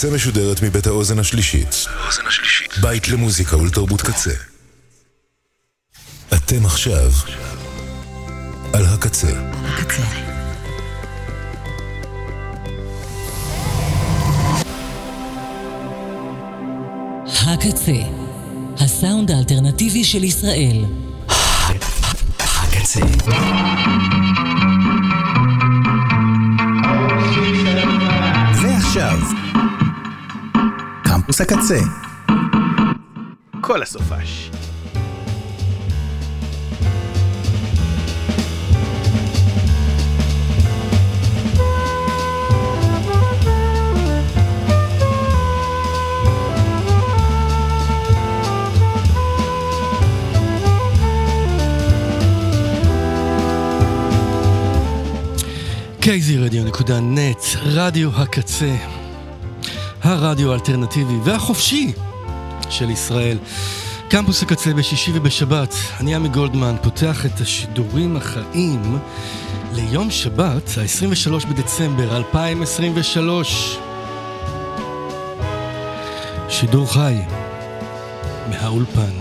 הקצה משודרת מבית האוזן השלישית. בית למוזיקה ולתרבות קצה. אתם עכשיו על הקצה. הקצה. הקצה, הסאונד האלטרנטיבי של ישראל. הקצה. ועכשיו, קמפוס הקצה. כל הסופש. kzradio.net, רדיו הקצה, הרדיו האלטרנטיבי והחופשי של ישראל. קמפוס הקצה בשישי ובשבת, אני עמי גולדמן, פותח את השידורים החיים ליום שבת, ה-23 בדצמבר 2023. שידור חי מהאולפן.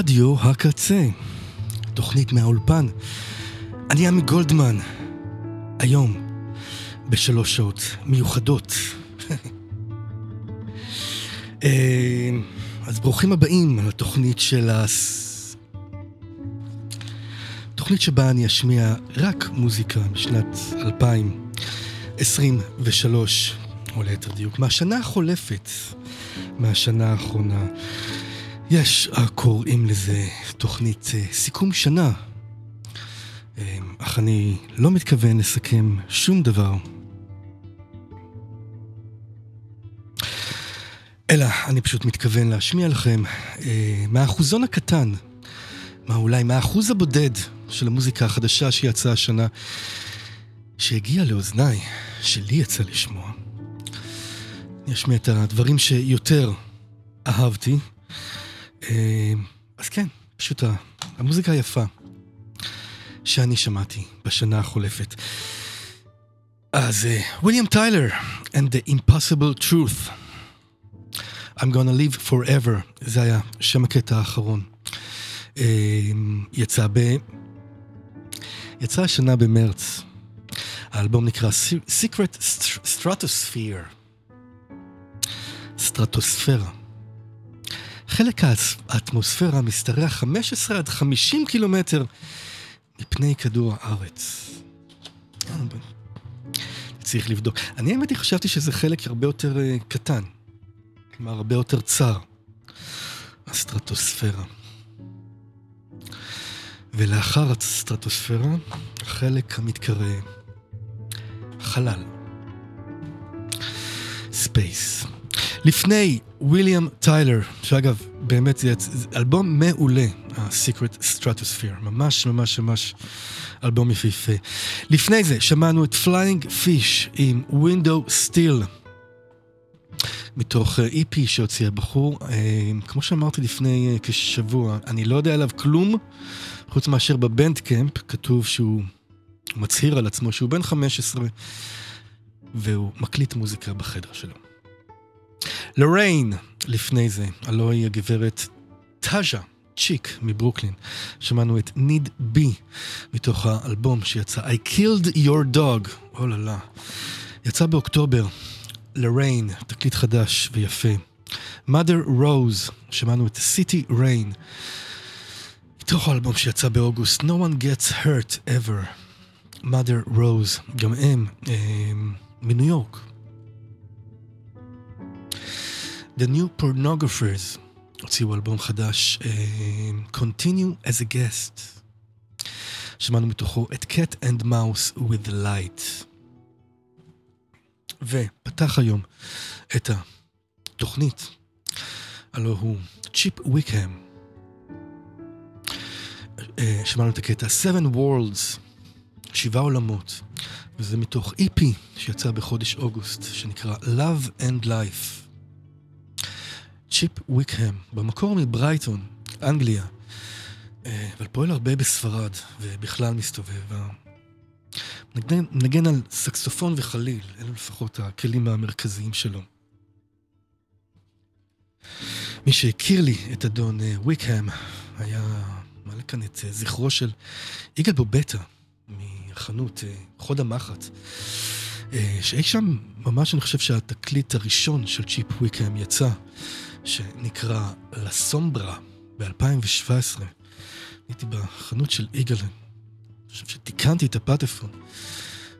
רדיו הקצה. תוכנית מהאולפן. אני עמי גולדמן. היום, בשלוש שעות מיוחדות. אה, אז ברוכים הבאים לתוכנית של ה... תוכנית שבה אני אשמיע רק מוזיקה משנת 2023, או ליתר דיוק, מהשנה החולפת, מהשנה האחרונה. יש הקוראים לזה תוכנית אה, סיכום שנה, אה, אך אני לא מתכוון לסכם שום דבר. אלא אני פשוט מתכוון להשמיע לכם אה, מהאחוזון הקטן, מה אולי מהאחוז הבודד של המוזיקה החדשה שיצאה השנה, שהגיעה לאוזניי, שלי יצא לשמוע. אני אשמיע את הדברים שיותר אהבתי. אה, אז כן, פשוט המוזיקה היפה שאני שמעתי בשנה החולפת. אז וויליאם טיילר and the impossible truth. I'm gonna live forever, זה היה שם הקטע האחרון. אה, יצא ב... יצא השנה במרץ. האלבום נקרא Secret Stratosphere. סטרטוספירה. חלק האטמוספירה משתרע 15 עד 50 קילומטר מפני כדור הארץ. צריך לבדוק. אני האמת היא חשבתי שזה חלק הרבה יותר uh, קטן. כלומר, הרבה יותר צר. הסטרטוספירה. ולאחר הסטרטוספירה, החלק המתקרא, חלל. Space. לפני וויליאם טיילר, שאגב, באמת זה אלבום מעולה, ה-Secret Stratosphere, ממש ממש ממש אלבום יפהפה. לפני זה שמענו את Flying Fish עם Window Steel, מתוך EP שהוציא הבחור. כמו שאמרתי לפני כשבוע, אני לא יודע עליו כלום, חוץ מאשר בבנדקמפ כתוב שהוא מצהיר על עצמו שהוא בן 15 והוא מקליט מוזיקה בחדר שלו. לוריין, לפני זה, הלוא היא הגברת טאז'ה צ'יק מברוקלין. שמענו את Need Be מתוך האלבום שיצא I Killed Your Dog, אוללה. יצא באוקטובר, לוריין, תקליט חדש ויפה. Mother Rose, שמענו את City Rain. מתוך האלבום שיצא באוגוסט, No One Gets Hurt Ever. Mother Rose, גם הם אה, מניו יורק. The New Pornographers הוציאו אלבום חדש, uh, Continue as a Guest. שמענו מתוכו את Cat and Mouse with the Light. ופתח היום את התוכנית, הלו הוא צ'יפ ויקהם. Uh, שמענו את הקטע Seven Worlds, שבעה עולמות, וזה מתוך EP שיצא בחודש אוגוסט, שנקרא Love and Life. צ'יפ ויקהם, במקור מברייטון, אנגליה, אה, אבל פועל הרבה בספרד, ובכלל מסתובב. מנגן, מנגן על סקסופון וחליל, אלו לפחות הכלים המרכזיים שלו. מי שהכיר לי את אדון אה, ויקהם היה מעלה כאן את אה, זכרו של יגאל בובטה מהחנות חוד המחט. שאי שם, ממש אני חושב שהתקליט הראשון של צ'יפ ויקהם יצא שנקרא לסומברה ב-2017. הייתי בחנות של איגלן. חושב שתיקנתי את הפטפון.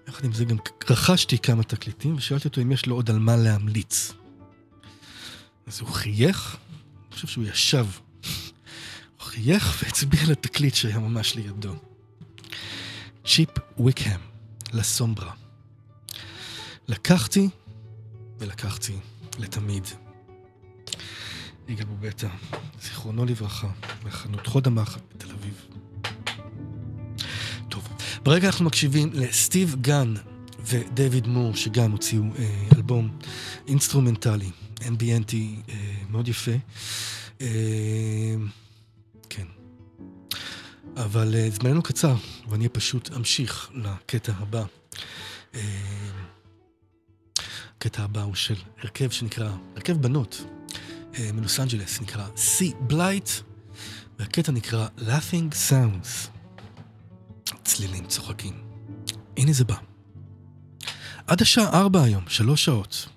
יחד עם זה גם רכשתי כמה תקליטים ושאלתי אותו אם יש לו עוד על מה להמליץ. אז הוא חייך, אני חושב שהוא ישב. הוא חייך והצביע לתקליט שהיה ממש לידו. צ'יפ ויקהם, לסומברה. לקחתי ולקחתי לתמיד. יגאל בובטה, זיכרונו לברכה, מחנות חוד המחט בתל אביב. טוב, ברגע אנחנו מקשיבים לסטיב גן ודייוויד מור, שגם הוציאו אה, אלבום אינסטרומנטלי, אמביאנטי אה, מאוד יפה. אה, כן. אבל אה, זמננו קצר, ואני פשוט אמשיך לקטע הבא. אה, הקטע הבא הוא של הרכב שנקרא, הרכב בנות. אה, מלוס אנג'לס, נקרא Sea Blight, והקטע נקרא Laughing Sounds. צלילים צוחקים. הנה זה בא. עד השעה ארבע היום, שלוש שעות.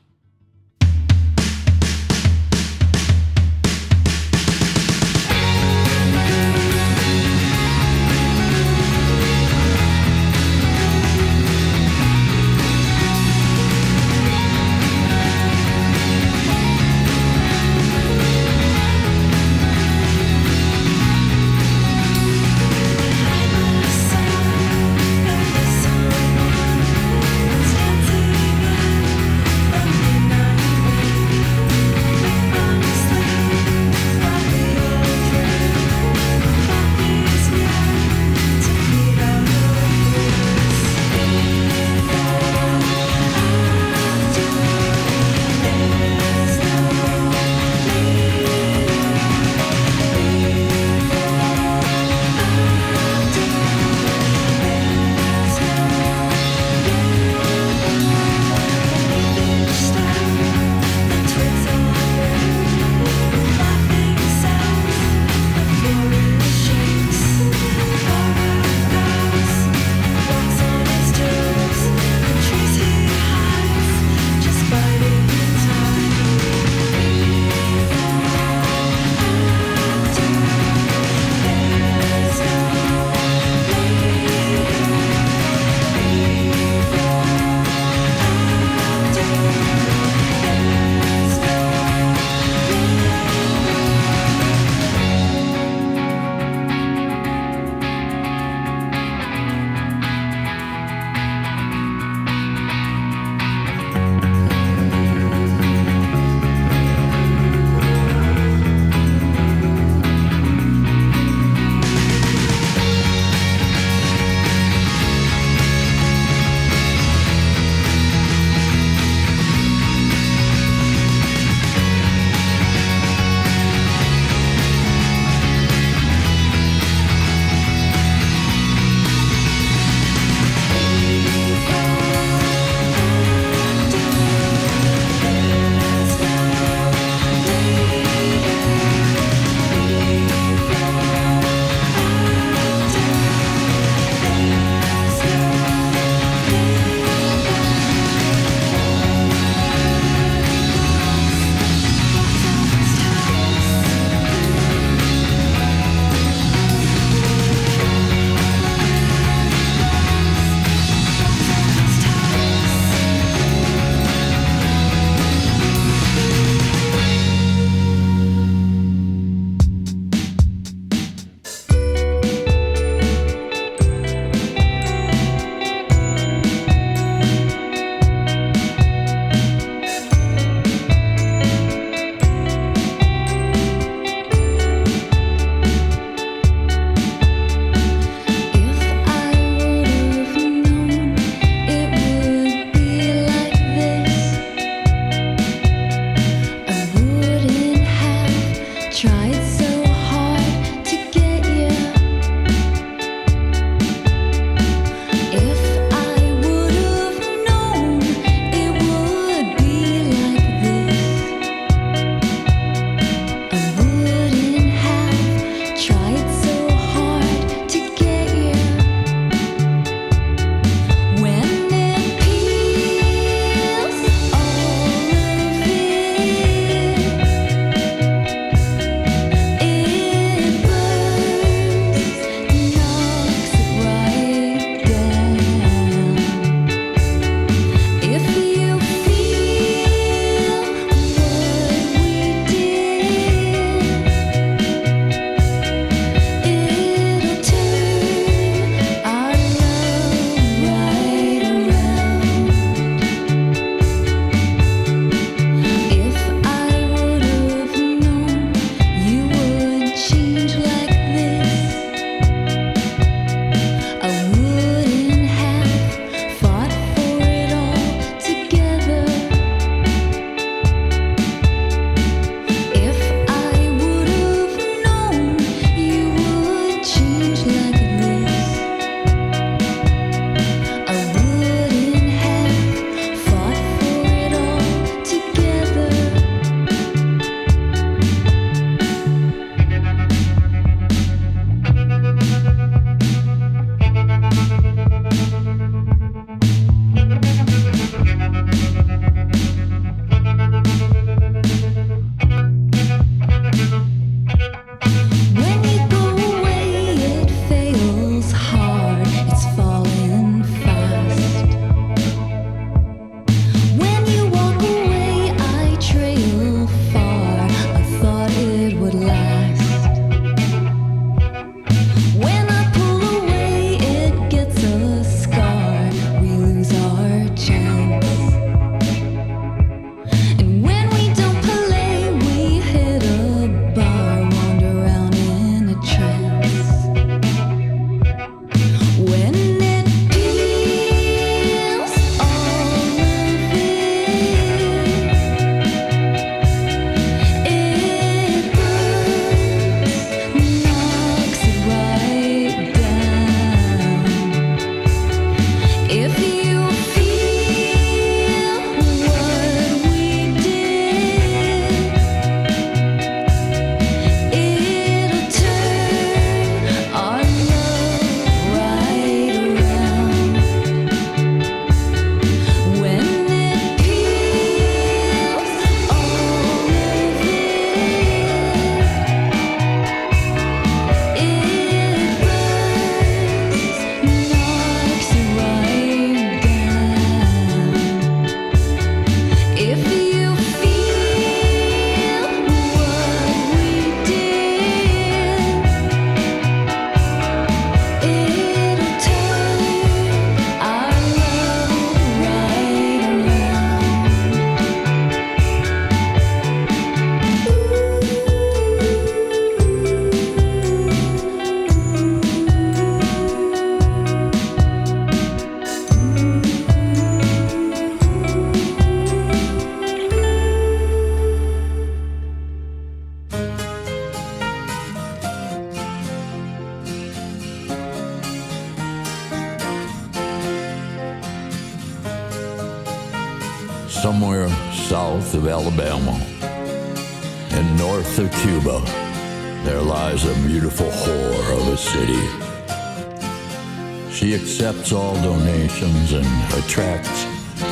passions and attracts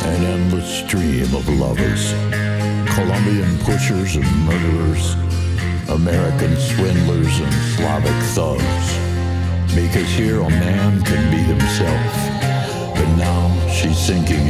an endless stream of lovers. Colombian pushers and murderers, American swindlers and Slavic thugs. Because here a man can be himself, but now she's sinking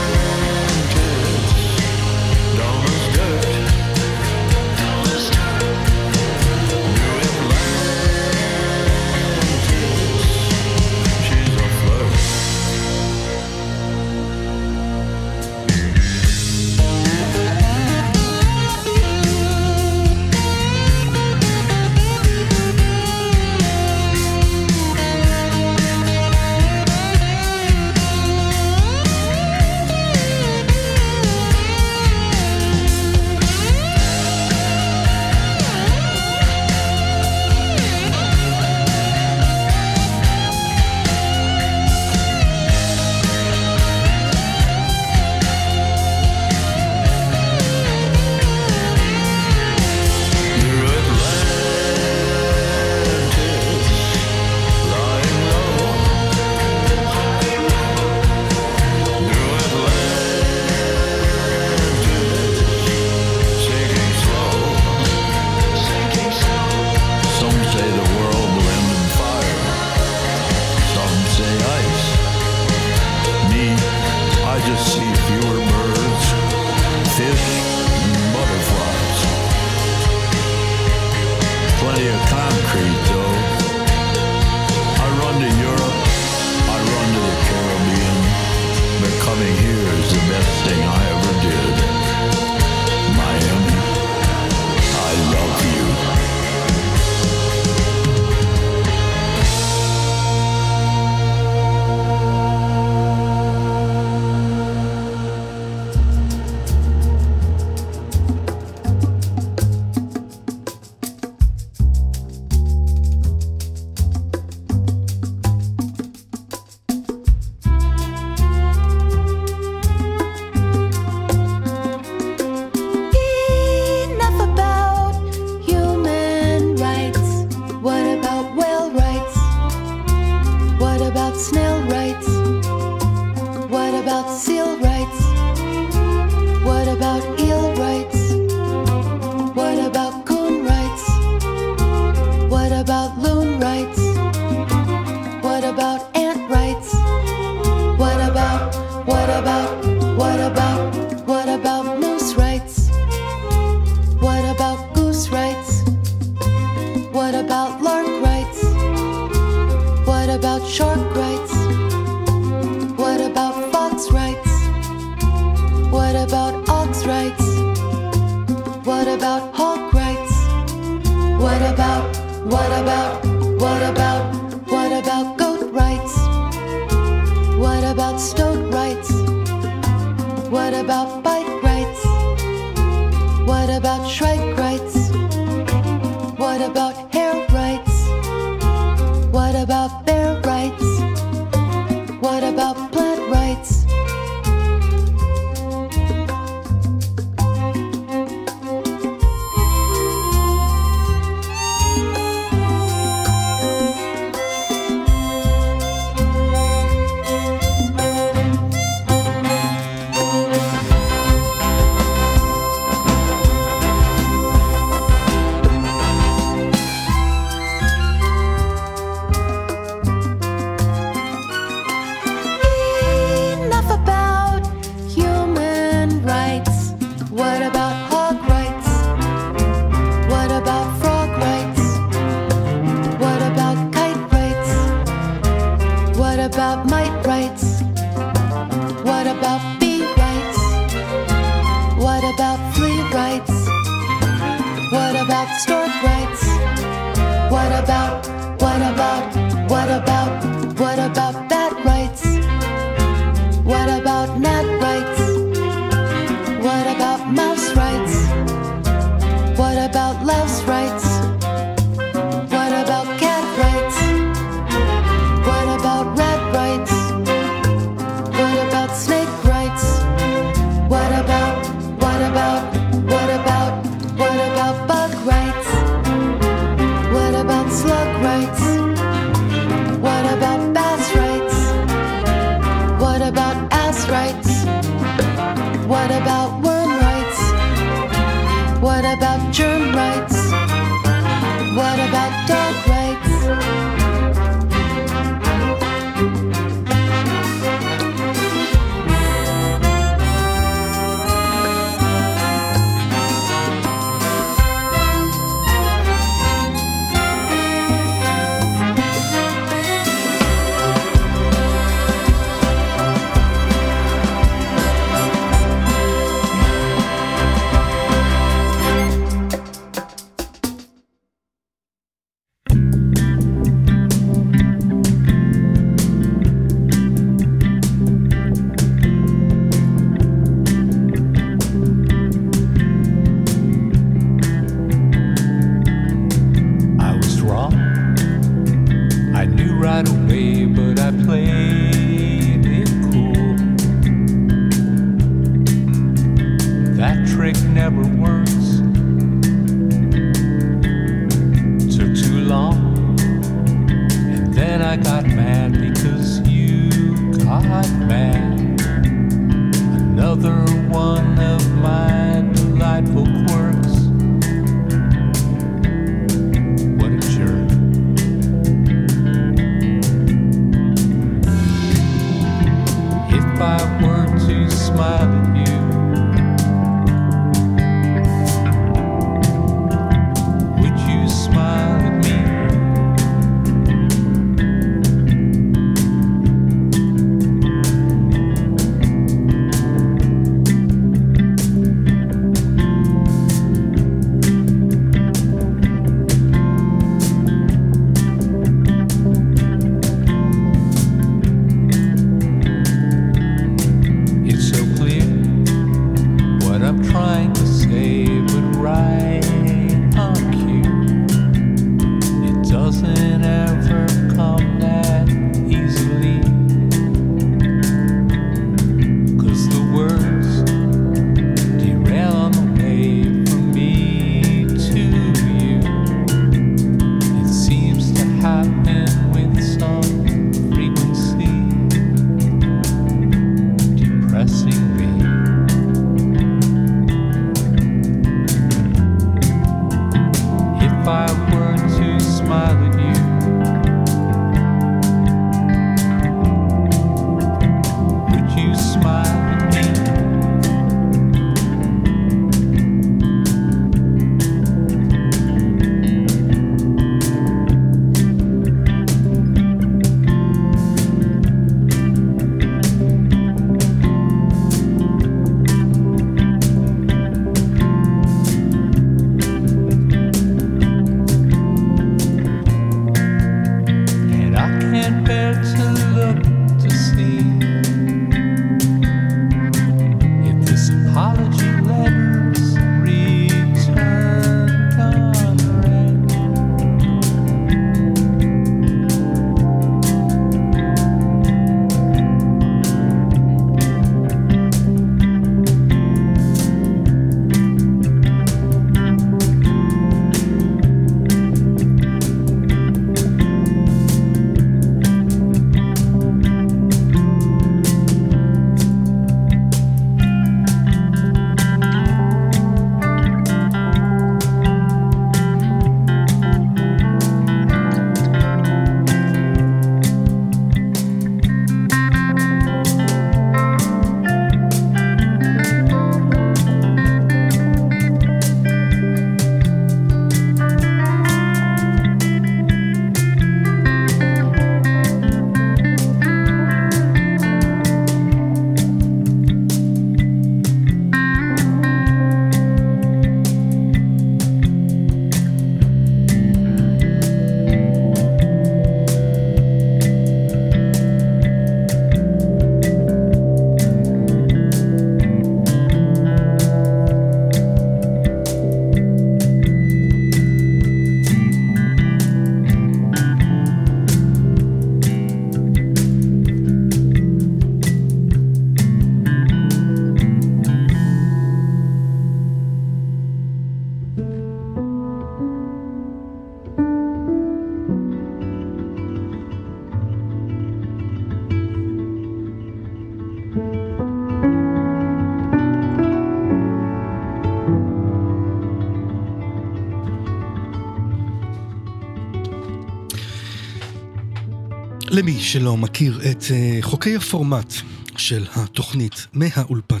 למי שלא מכיר את אה, חוקי הפורמט של התוכנית מהאולפן.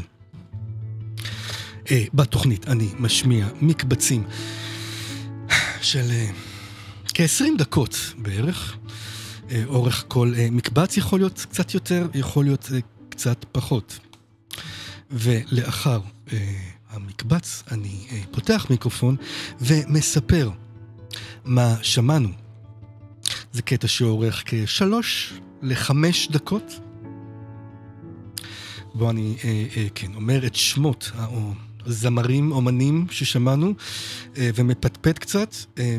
אה, בתוכנית אני משמיע מקבצים של אה, כ-20 דקות בערך. אורך כל מקבץ יכול להיות קצת יותר, יכול להיות קצת פחות. ולאחר המקבץ אני פותח מיקרופון ומספר מה שמענו. זה קטע שאורך כשלוש לחמש דקות. בו אני אה, אה, כן אומר את שמות הזמרים, אומנים ששמענו אה, ומפטפט קצת. אה,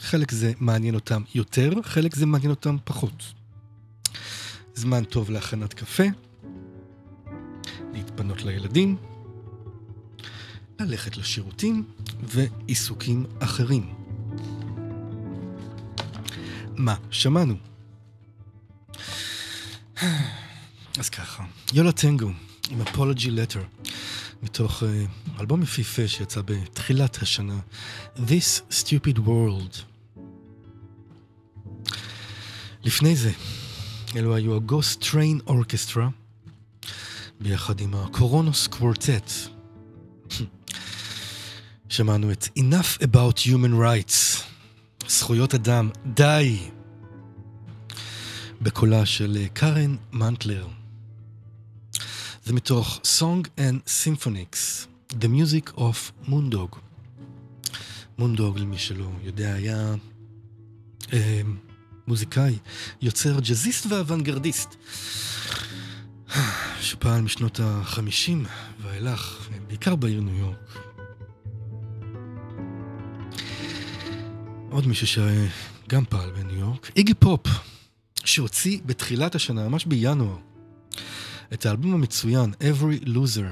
חלק זה מעניין אותם יותר, חלק זה מעניין אותם פחות. זמן טוב להכנת קפה, להתפנות לילדים, ללכת לשירותים ועיסוקים אחרים. מה שמענו? אז ככה, יולה טנגו עם אפולוגי לטר, מתוך uh, אלבום יפיפה שיצא בתחילת השנה, This Stupid World. לפני זה, אלו היו ה-Ghost Train Orchestra, ביחד עם הקורונוס קוורטט. שמענו את Enough About Human Rights, זכויות אדם, די, בקולה של אה, קארן מנטלר. זה מתוך Song and Symphonics, The Music of Moondog. מונדוג, למי שלא יודע, היה אה, מוזיקאי, יוצר ג'אזיסט ואוונגרדיסט, שפעל משנות ה-50 ואילך, בעיקר בעיר ניו יורק. עוד מישהו שגם פעל בניו יורק, איגי פופ, שהוציא בתחילת השנה, ממש בינואר, את האלבום המצוין, Every Loser.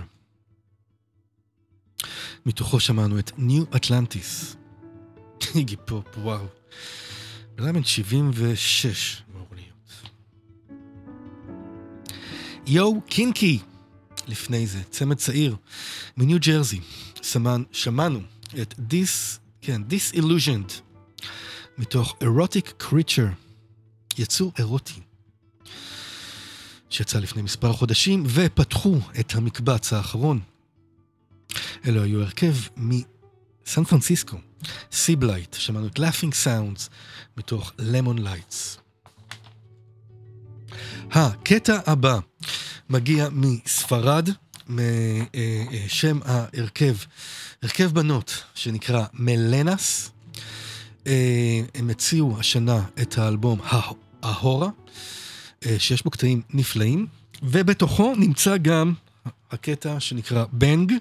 מתוכו שמענו את New Atlantis. איגי פופ, וואו. בן אדם בן 76, אמור להיות. יואו קינקי, לפני זה, צמד צעיר, מניו ג'רזי. שמענו את This, כן, Disillusioned, מתוך Erotic Creature, יצור אירוטי, שיצא לפני מספר חודשים, ופתחו את המקבץ האחרון. אלו היו הרכב מסן פרנסיסקו, Seablite, שמענו את Laughing Sounds מתוך Lemon Lights. הקטע הבא מגיע מספרד, משם ההרכב, הרכב בנות שנקרא Melenas. הם הוציאו השנה את האלבום Ahora, שיש בו קטעים נפלאים, ובתוכו נמצא גם הקטע שנקרא בנג,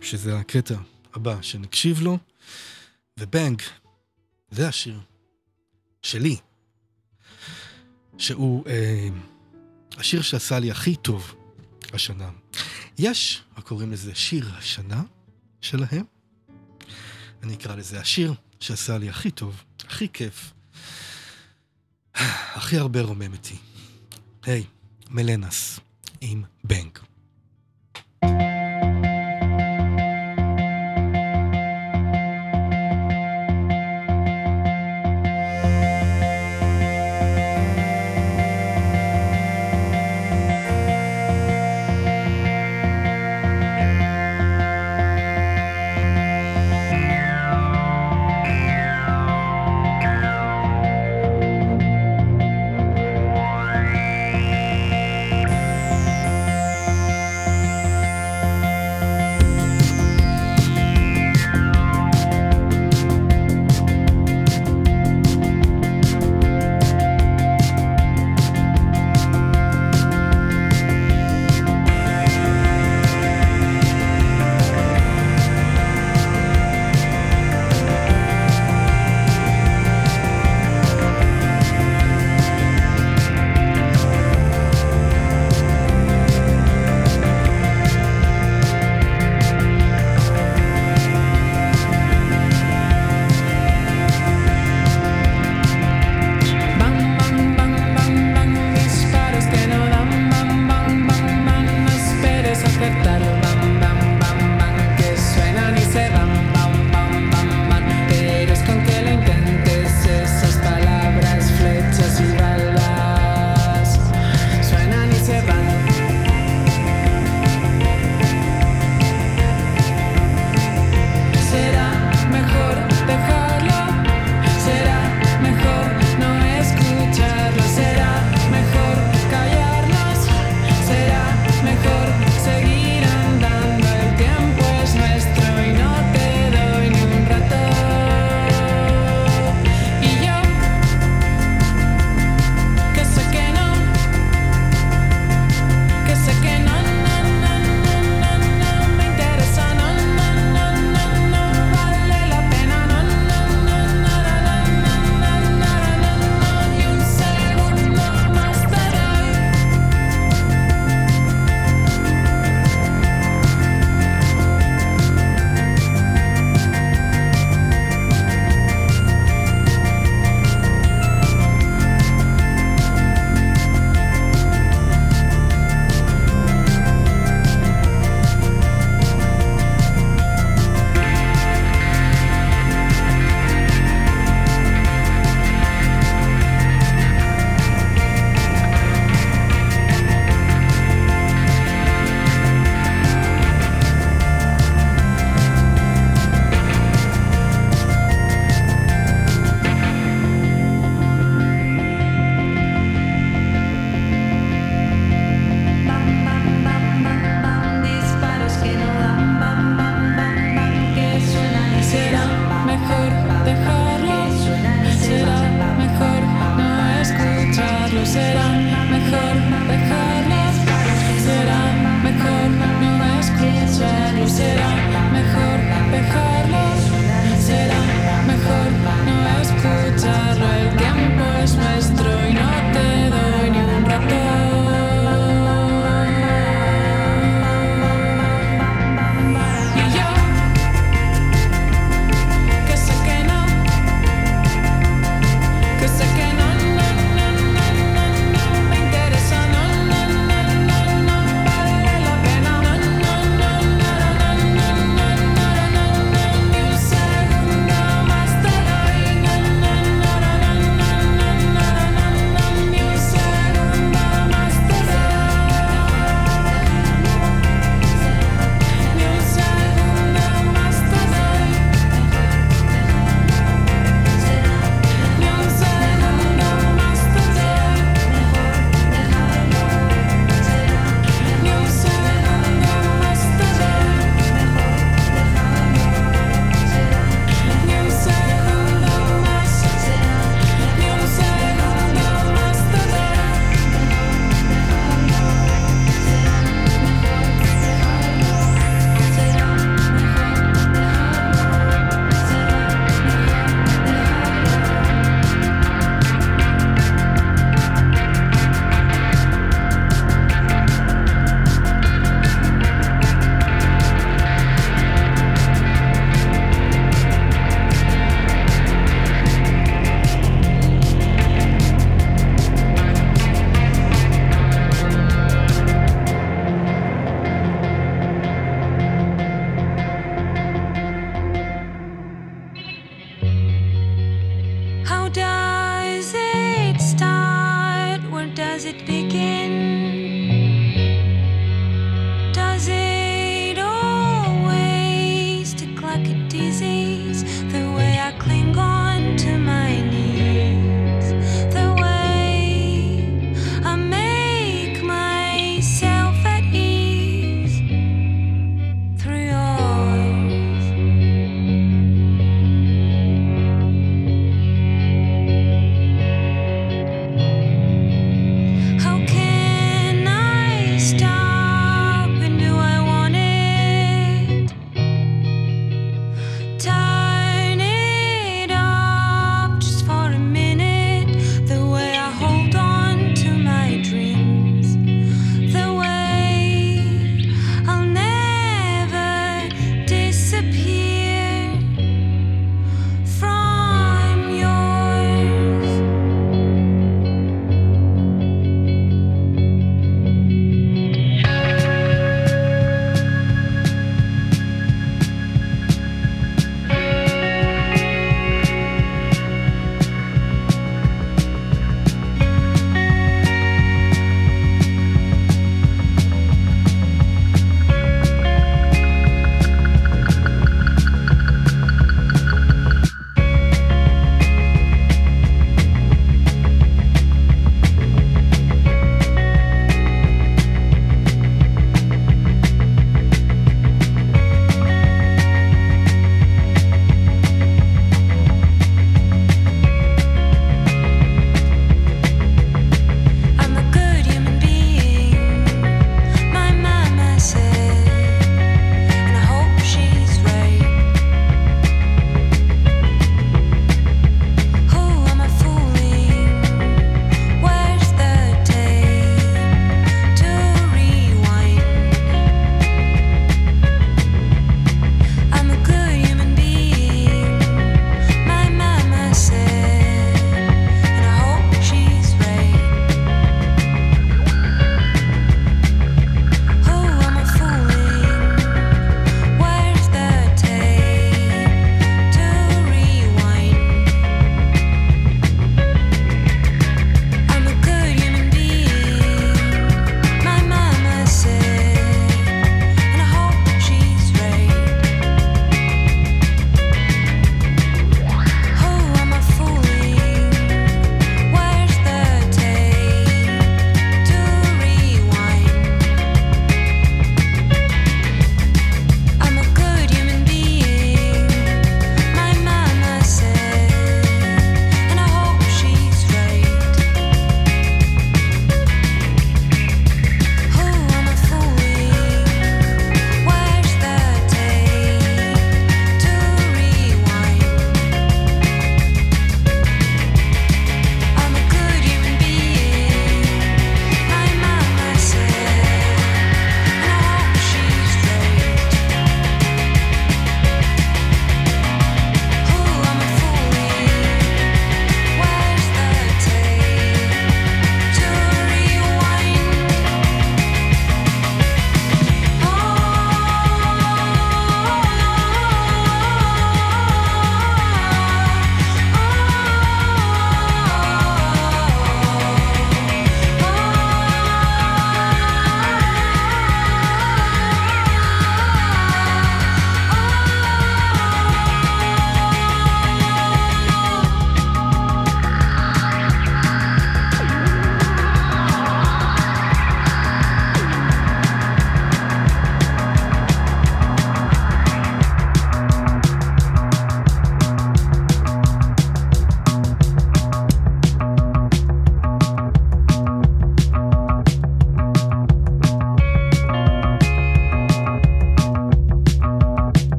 שזה הקטע הבא שנקשיב לו, ובנג, זה השיר שלי, שהוא אה, השיר שעשה לי הכי טוב השנה. יש הקוראים לזה שיר השנה שלהם, אני אקרא לזה השיר שעשה לי הכי טוב, הכי כיף, הכי הרבה רומם איתי. היי, מלנס עם בנג.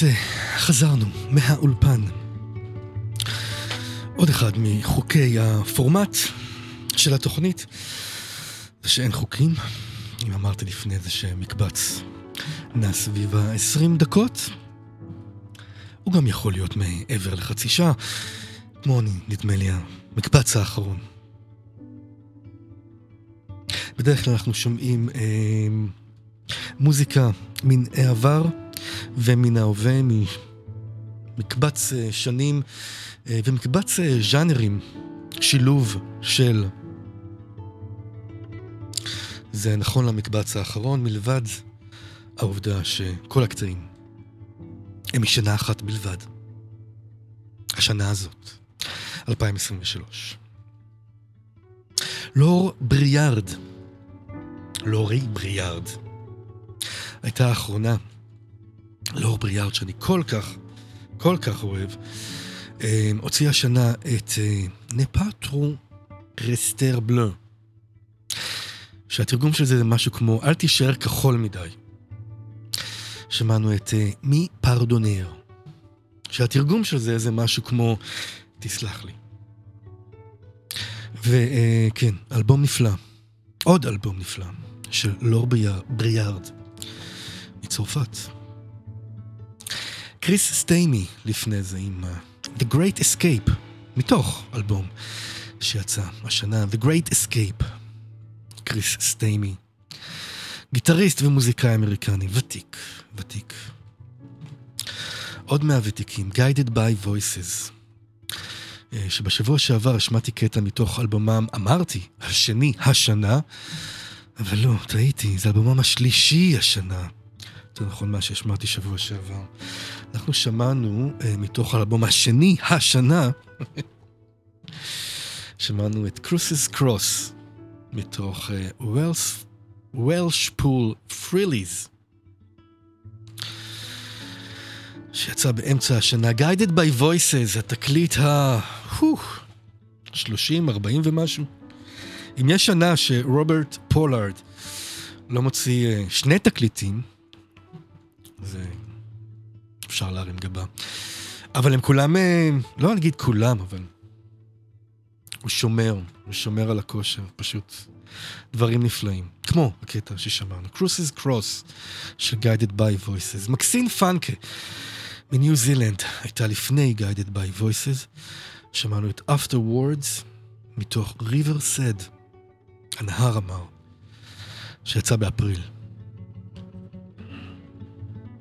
הקצה, חזרנו מהאולפן. עוד אחד מחוקי הפורמט של התוכנית, זה שאין חוקים. אם אמרתי לפני זה שמקבץ נע סביב ה-20 דקות, הוא גם יכול להיות מעבר לחצי שעה, כמו אני, נדמה לי, המקבץ האחרון. בדרך כלל אנחנו שומעים אה, מוזיקה מן העבר ומן ההווה, ממקבץ אה, שנים אה, ומקבץ אה, ז'אנרים, שילוב של... זה נכון למקבץ האחרון, מלבד העובדה שכל הקטעים הם משנה אחת בלבד. השנה הזאת, 2023. לור בריארד, לורי בריארד, הייתה האחרונה, לור בריארד, שאני כל כך, כל כך אוהב, אה, הוציאה השנה את אה, נפטרו רסטר בלו, שהתרגום של זה זה משהו כמו אל תישאר כחול מדי. שמענו את אה, מי פרדונר, שהתרגום של זה זה משהו כמו תסלח לי. וכן, אלבום נפלא, עוד אלבום נפלא, של לור בריארד מצרפת. קריס סטיימי לפני זה עם אה, The Great Escape, מתוך אלבום שיצא השנה, The Great Escape, קריס סטיימי. גיטריסט ומוזיקאי אמריקני, ותיק, ותיק. עוד מהוותיקים, Guided by Voices, אה, שבשבוע שעבר השמעתי קטע מתוך אלבומם, אמרתי, השני השנה, אבל לא, טעיתי, זה אלבומם השלישי השנה. יותר נכון מה שהשמעתי שבוע שעבר. אנחנו שמענו uh, מתוך האלבום השני השנה, שמענו את קרוסס קרוס, מתוך וולס, וולש פול פריליז, שיצא באמצע השנה, Guided by Voices, התקליט ה... 30, 40 ומשהו. אם יש שנה שרוברט פולארד לא מוציא uh, שני תקליטים, זה אפשר להרים גבה. אבל הם כולם, אה, לא נגיד כולם, אבל הוא שומר, הוא שומר על הכושר, פשוט דברים נפלאים. כמו הקטע ששמענו, Cruises Cross של Guided by Voices. מקסין פאנקה מניו זילנד הייתה לפני Guided by Voices. שמענו את Afterwards מתוך River Said, הנהר אמר, שיצא באפריל.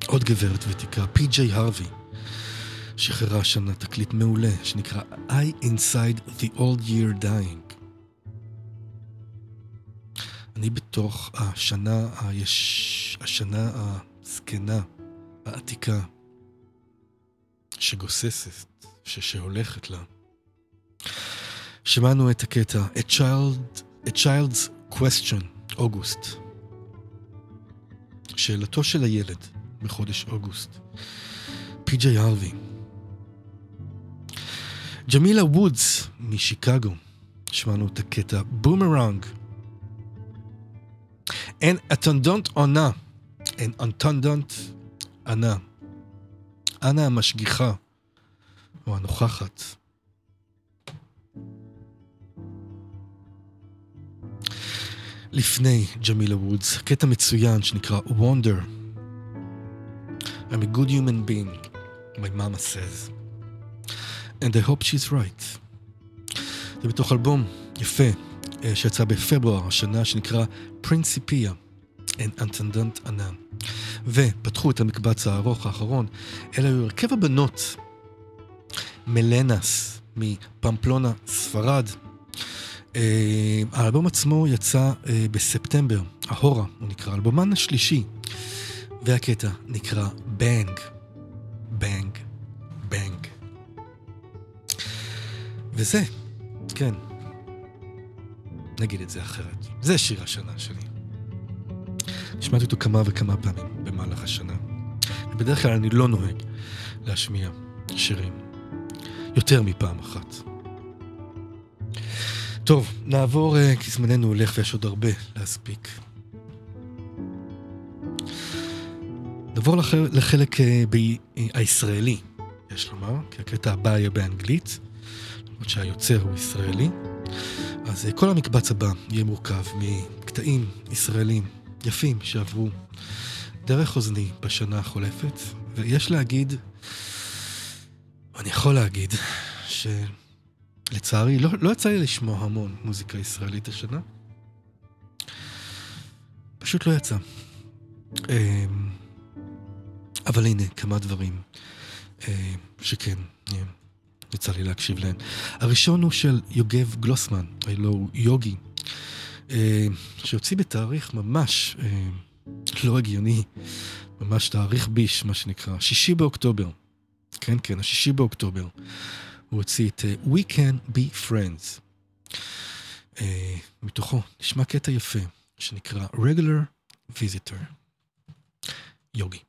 עוד גברת ותיקה, פי.ג'יי הרווי, שחררה השנה תקליט מעולה שנקרא I Inside the Old Year Dying. אני בתוך השנה, היש... השנה הזקנה, העתיקה, שגוססת, ש... שהולכת לה. שמענו את הקטע A, child, A Child's Question, אוגוסט. שאלתו של הילד. בחודש אוגוסט. פי.ג'יי הרווי. ג'מילה וודס משיקגו, שמענו את הקטע Boomerang. En Attendant Ana, En Attendant Ana. אנה המשגיחה, או הנוכחת. לפני ג'מילה וודס, קטע מצוין שנקרא Wonder. I'm a good human being, my mama says. And I hope she's right. זה בתוך אלבום יפה אה, שיצא בפברואר השנה שנקרא פרינסיפיה, and אנטנדנט ענה. ופתחו את המקבץ הארוך האחרון, אלה היו הרכב הבנות מלנס מפמפלונה, ספרד. אה, האלבום עצמו יצא אה, בספטמבר, ההורה הוא נקרא, אלבומן השלישי. והקטע נקרא בנג, בנג, בנג. וזה, כן, נגיד את זה אחרת. זה שיר השנה שלי. שמעתי אותו כמה וכמה פעמים במהלך השנה. בדרך כלל אני לא נוהג להשמיע שירים יותר מפעם אחת. טוב, נעבור, אה, כי זמננו הולך ויש עוד הרבה להספיק. נעבור לח... לחלק אה, ב... אה, הישראלי, יש לומר, כי הקטע הבא יהיה באנגלית, למרות שהיוצר הוא ישראלי. אז אה, כל המקבץ הבא יהיה מורכב מקטעים ישראלים יפים שעברו דרך אוזני בשנה החולפת, ויש להגיד, אני יכול להגיד, שלצערי לא, לא יצא לי לשמוע המון מוזיקה ישראלית השנה. פשוט לא יצא. אמ, אבל הנה, כמה דברים אה, שכן, אה, יצא לי להקשיב להם. הראשון הוא של יוגב גלוסמן, הלוא הוא יוגי, אה, שהוציא בתאריך ממש אה, לא הגיוני, ממש תאריך ביש, מה שנקרא, שישי באוקטובר. כן, כן, השישי באוקטובר. הוא הוציא את אה, We Can Be Friends. אה, מתוכו נשמע קטע יפה, שנקרא Regular Visitor. יוגי.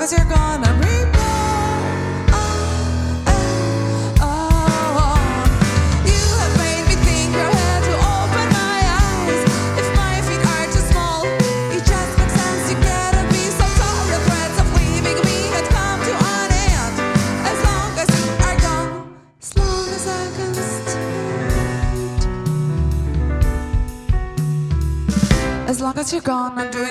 As you're gone, I'm reborn. Ah, ah, ah. You have made me think your head to open my eyes. If my feet are too small, it just makes sense. You gotta be so tall. The threats of leaving me had come to an end. As long as you are gone, as long as I can. As long as you're gone, I'm doing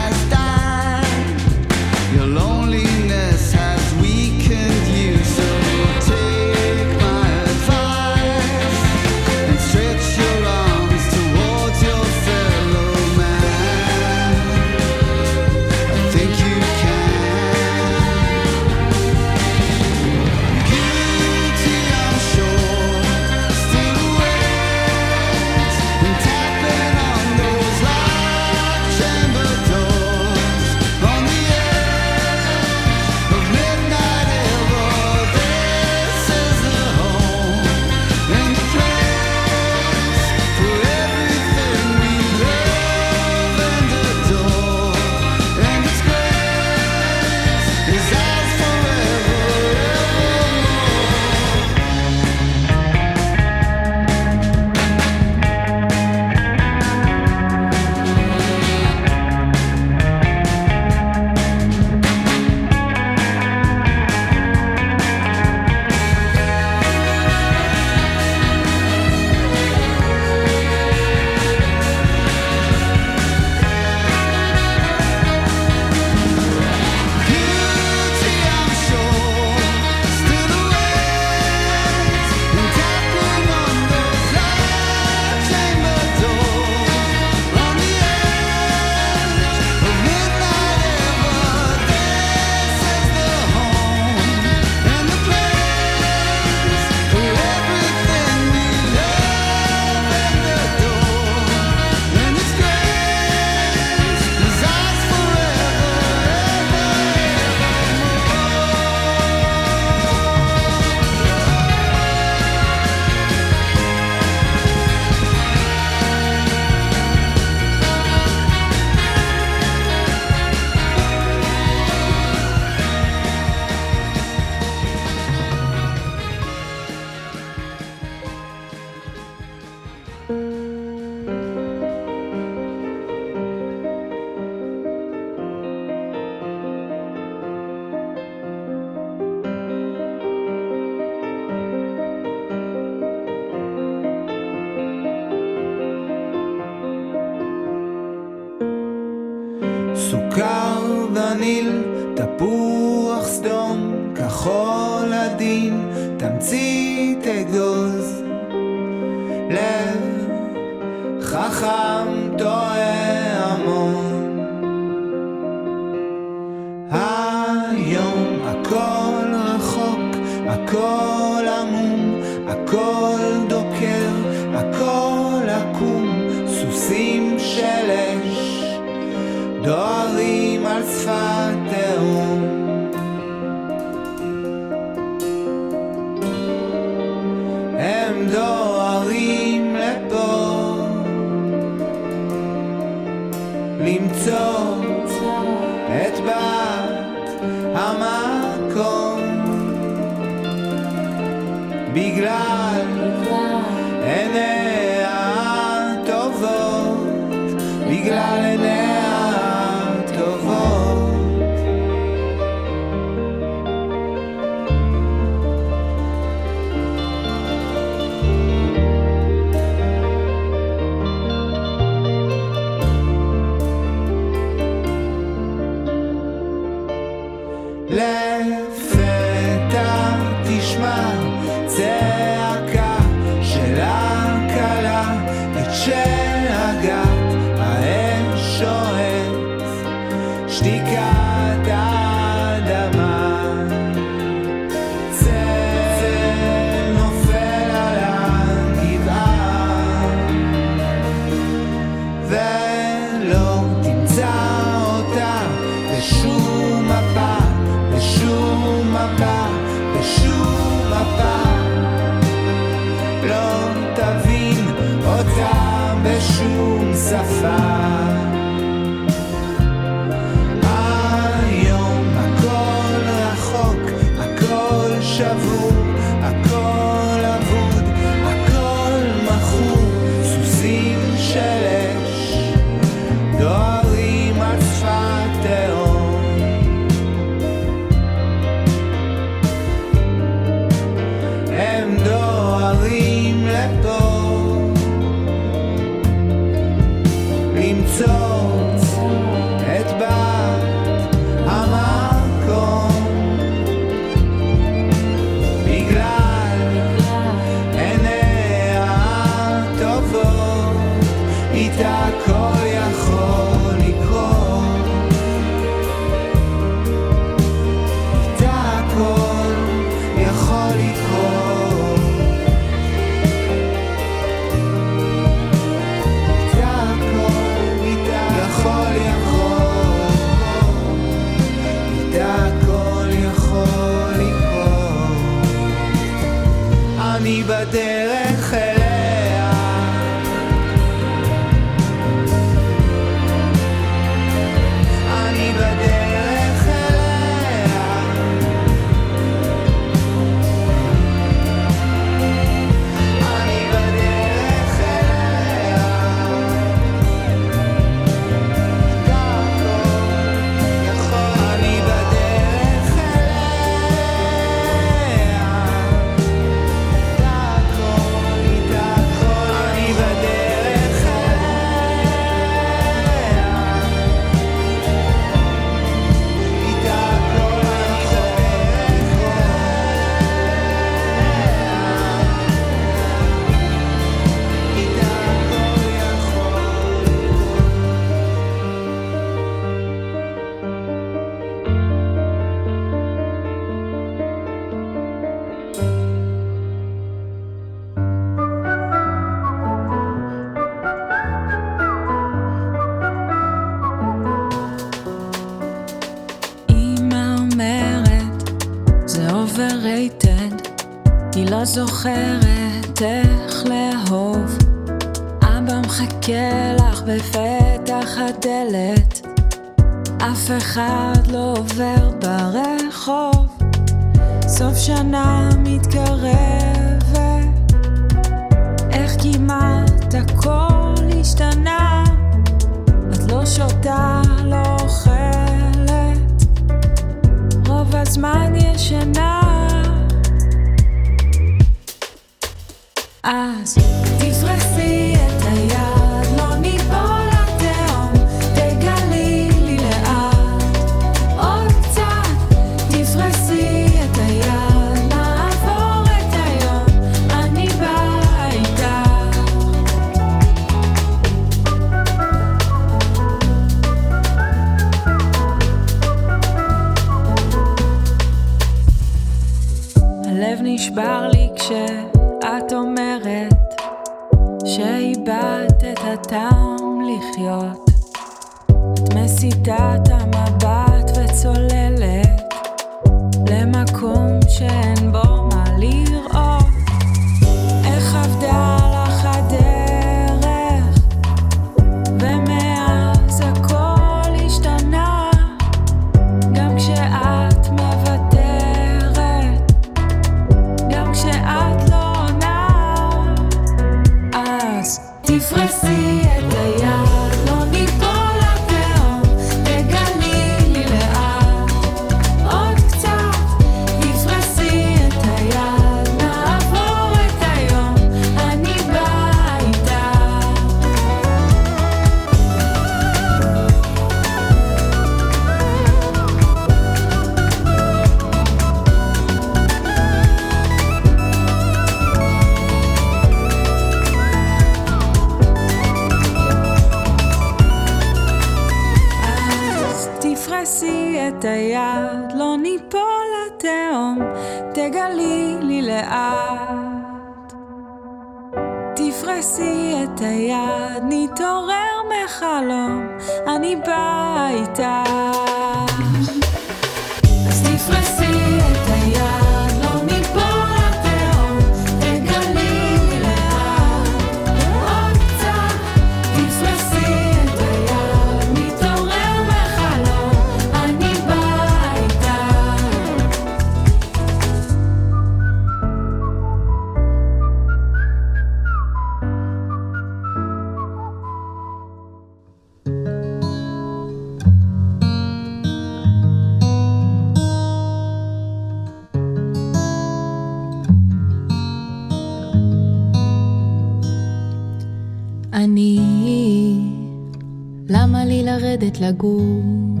לגוף?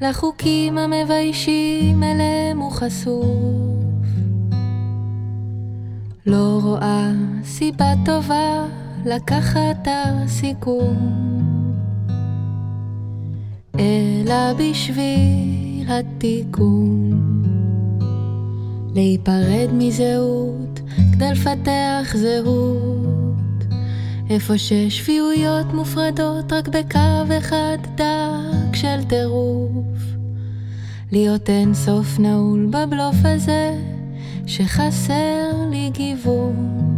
לחוקים המביישים אליהם הוא חשוף. לא רואה סיבה טובה לקחת את הסיכון, אלא בשביל התיקון. להיפרד מזהות כדי לפתח זהות. איפה ששפיות מופרדות רק בקו אחד דק של טירוף. להיות אין סוף נעול בבלוף הזה, שחסר לי גיוון.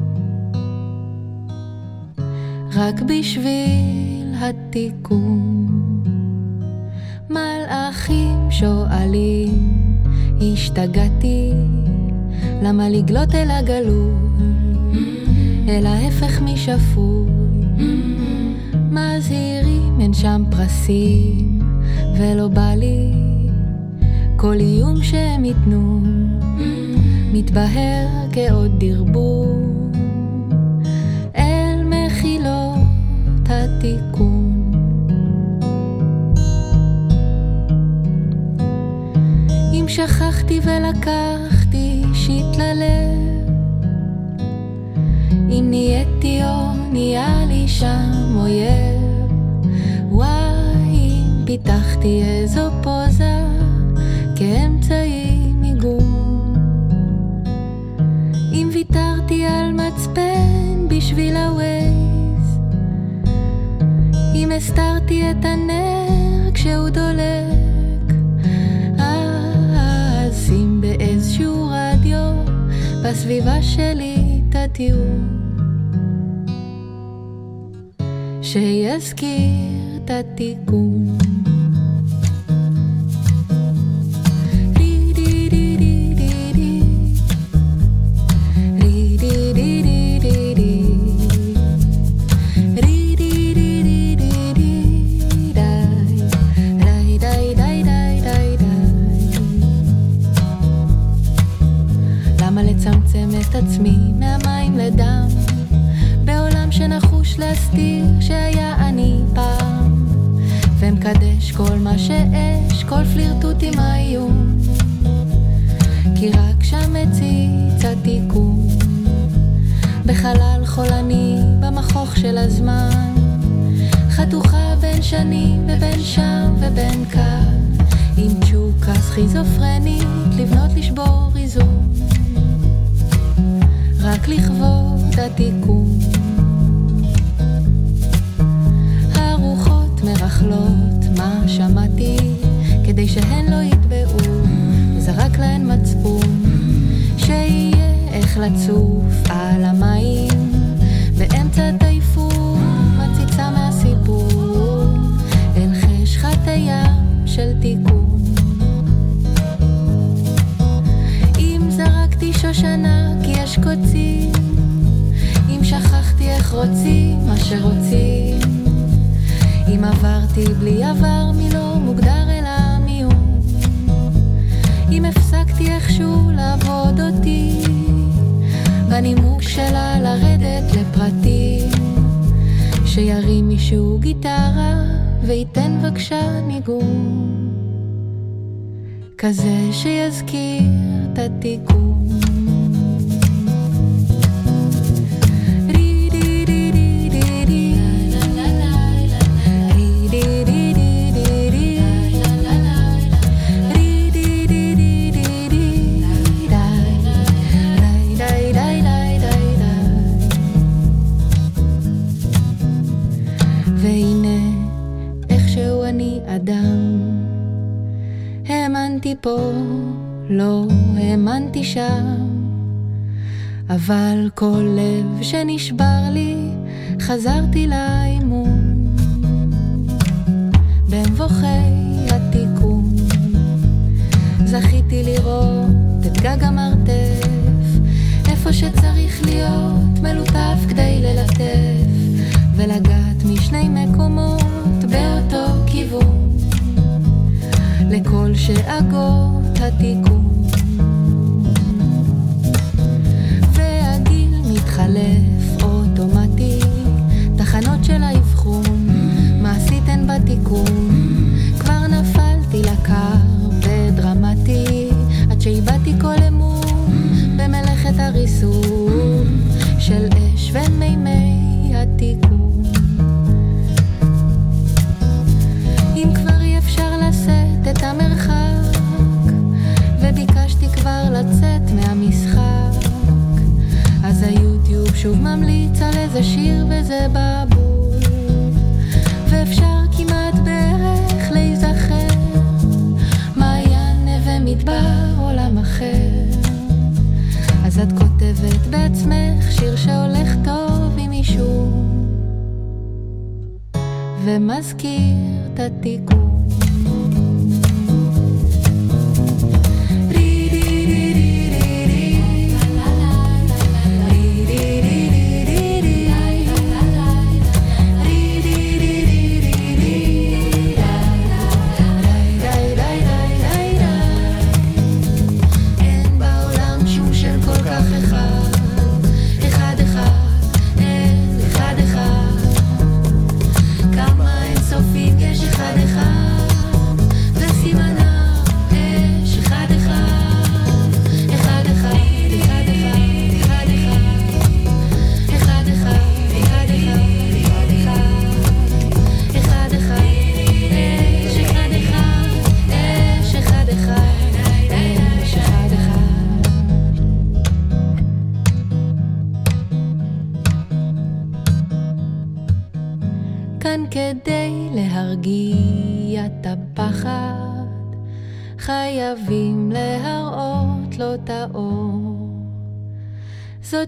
רק בשביל התיקון. מלאכים שואלים, השתגעתי, למה לגלות אל הגלוי? אל ההפך משפוי. מזהירים, אין שם פרסים, ולא בא לי כל איום שהם ייתנו, מתבהר כעוד דרבון אל מחילות התיקון. אם שכחתי ולקחתי שיט ללב אם נהייתי או נהיה לי שם אויב, וואי, פיתחתי איזו פוזה כאמצעי מיגון. אם ויתרתי על מצפן בשביל הווייז, אם הסתרתי את הנר כשהוא דולק, אז שים באיזשהו רדיו בסביבה שלי את הטיעון. שיזכיר את התיקון. zich voor.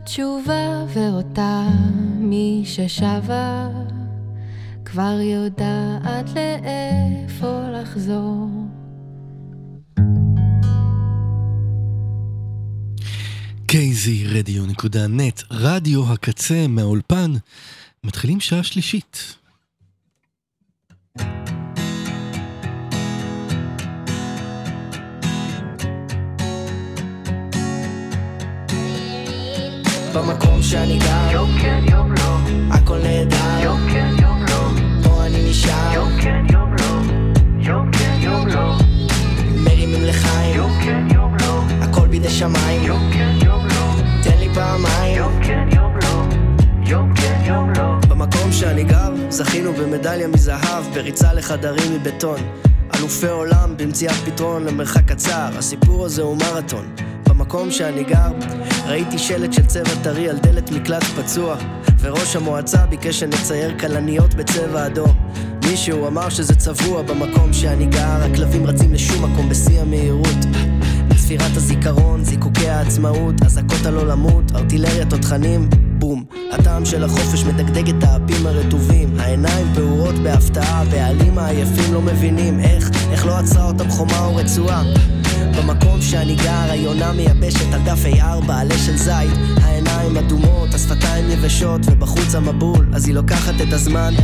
התשובה, ואותה מי ששבה כבר יודעת לאיפה לחזור. קייזי רדיו נקודה נט, רדיו הקצה מהאולפן, מתחילים שעה שלישית. במקום שאני גר. יום כן יום לא. הכל נהדר. יום כן יום לא. פה אני נשאר. יום כן יום לא. יום כן יום לא. מרימים לחיים. יום כן יום לא. הכל בידי שמיים. יום כן יום לא. תן לי פעמיים. יום כן יום לא. יום כן יום לא. במקום שאני גר זכינו במדליה מזהב בריצה לחדרים מבטון. אלופי עולם במציאת פתרון למרחק קצר. הסיפור הזה הוא מרתון. במקום שאני גר ראיתי שלט של צבע טרי על דלת מקלט פצוע וראש המועצה ביקש שנצייר כלניות בצבע אדום מישהו אמר שזה צבוע במקום שאני גר הכלבים רצים לשום מקום בשיא המהירות ספירת הזיכרון, זיקוקי העצמאות, אזעקות על עולמות, ארטילריה תותחנים, בום. הטעם של החופש מדגדג את האפים הרטובים, העיניים פעורות בהפתעה, הבעלים העייפים לא מבינים איך, איך לא עצרה אותם חומה או רצועה. במקום שאני גר, היונה מייבשת על דף A4, עלה של זית, העיניים אדומות, השפתיים יבשות, ובחוץ המבול, אז היא לוקחת את הזמן.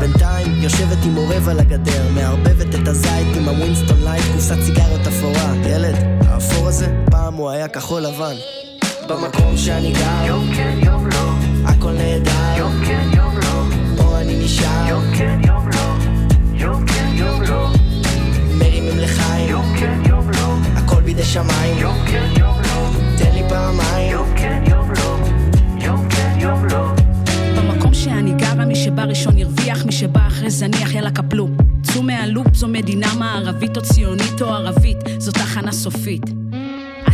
בינתיים יושבת עם עורב על הגדר, מערבבת את הזית עם הווינסטון לייט, קופסת סיגריות אפורה. ילד, האפור הזה, פעם הוא היה כחול לבן. במקום שאני גר, יום כן יום לא, הכל נהדר, יום כן יום לא, פה אני נשאר, יום כן יום לא, יום כן יום לא, מרימים לחיים, יום כן יום לא, הכל בידי שמיים, יום כן יום לא, תן לי פעמיים, יום כן יום לא, יום כן יום לא. במקום שאני גרה, מי שבא ראשון ירוויח, מי שבא אחרי זניח, יאללה קפלו. צאו מהלופ, זו מדינה מערבית או ציונית או ערבית, זו תחנה סופית.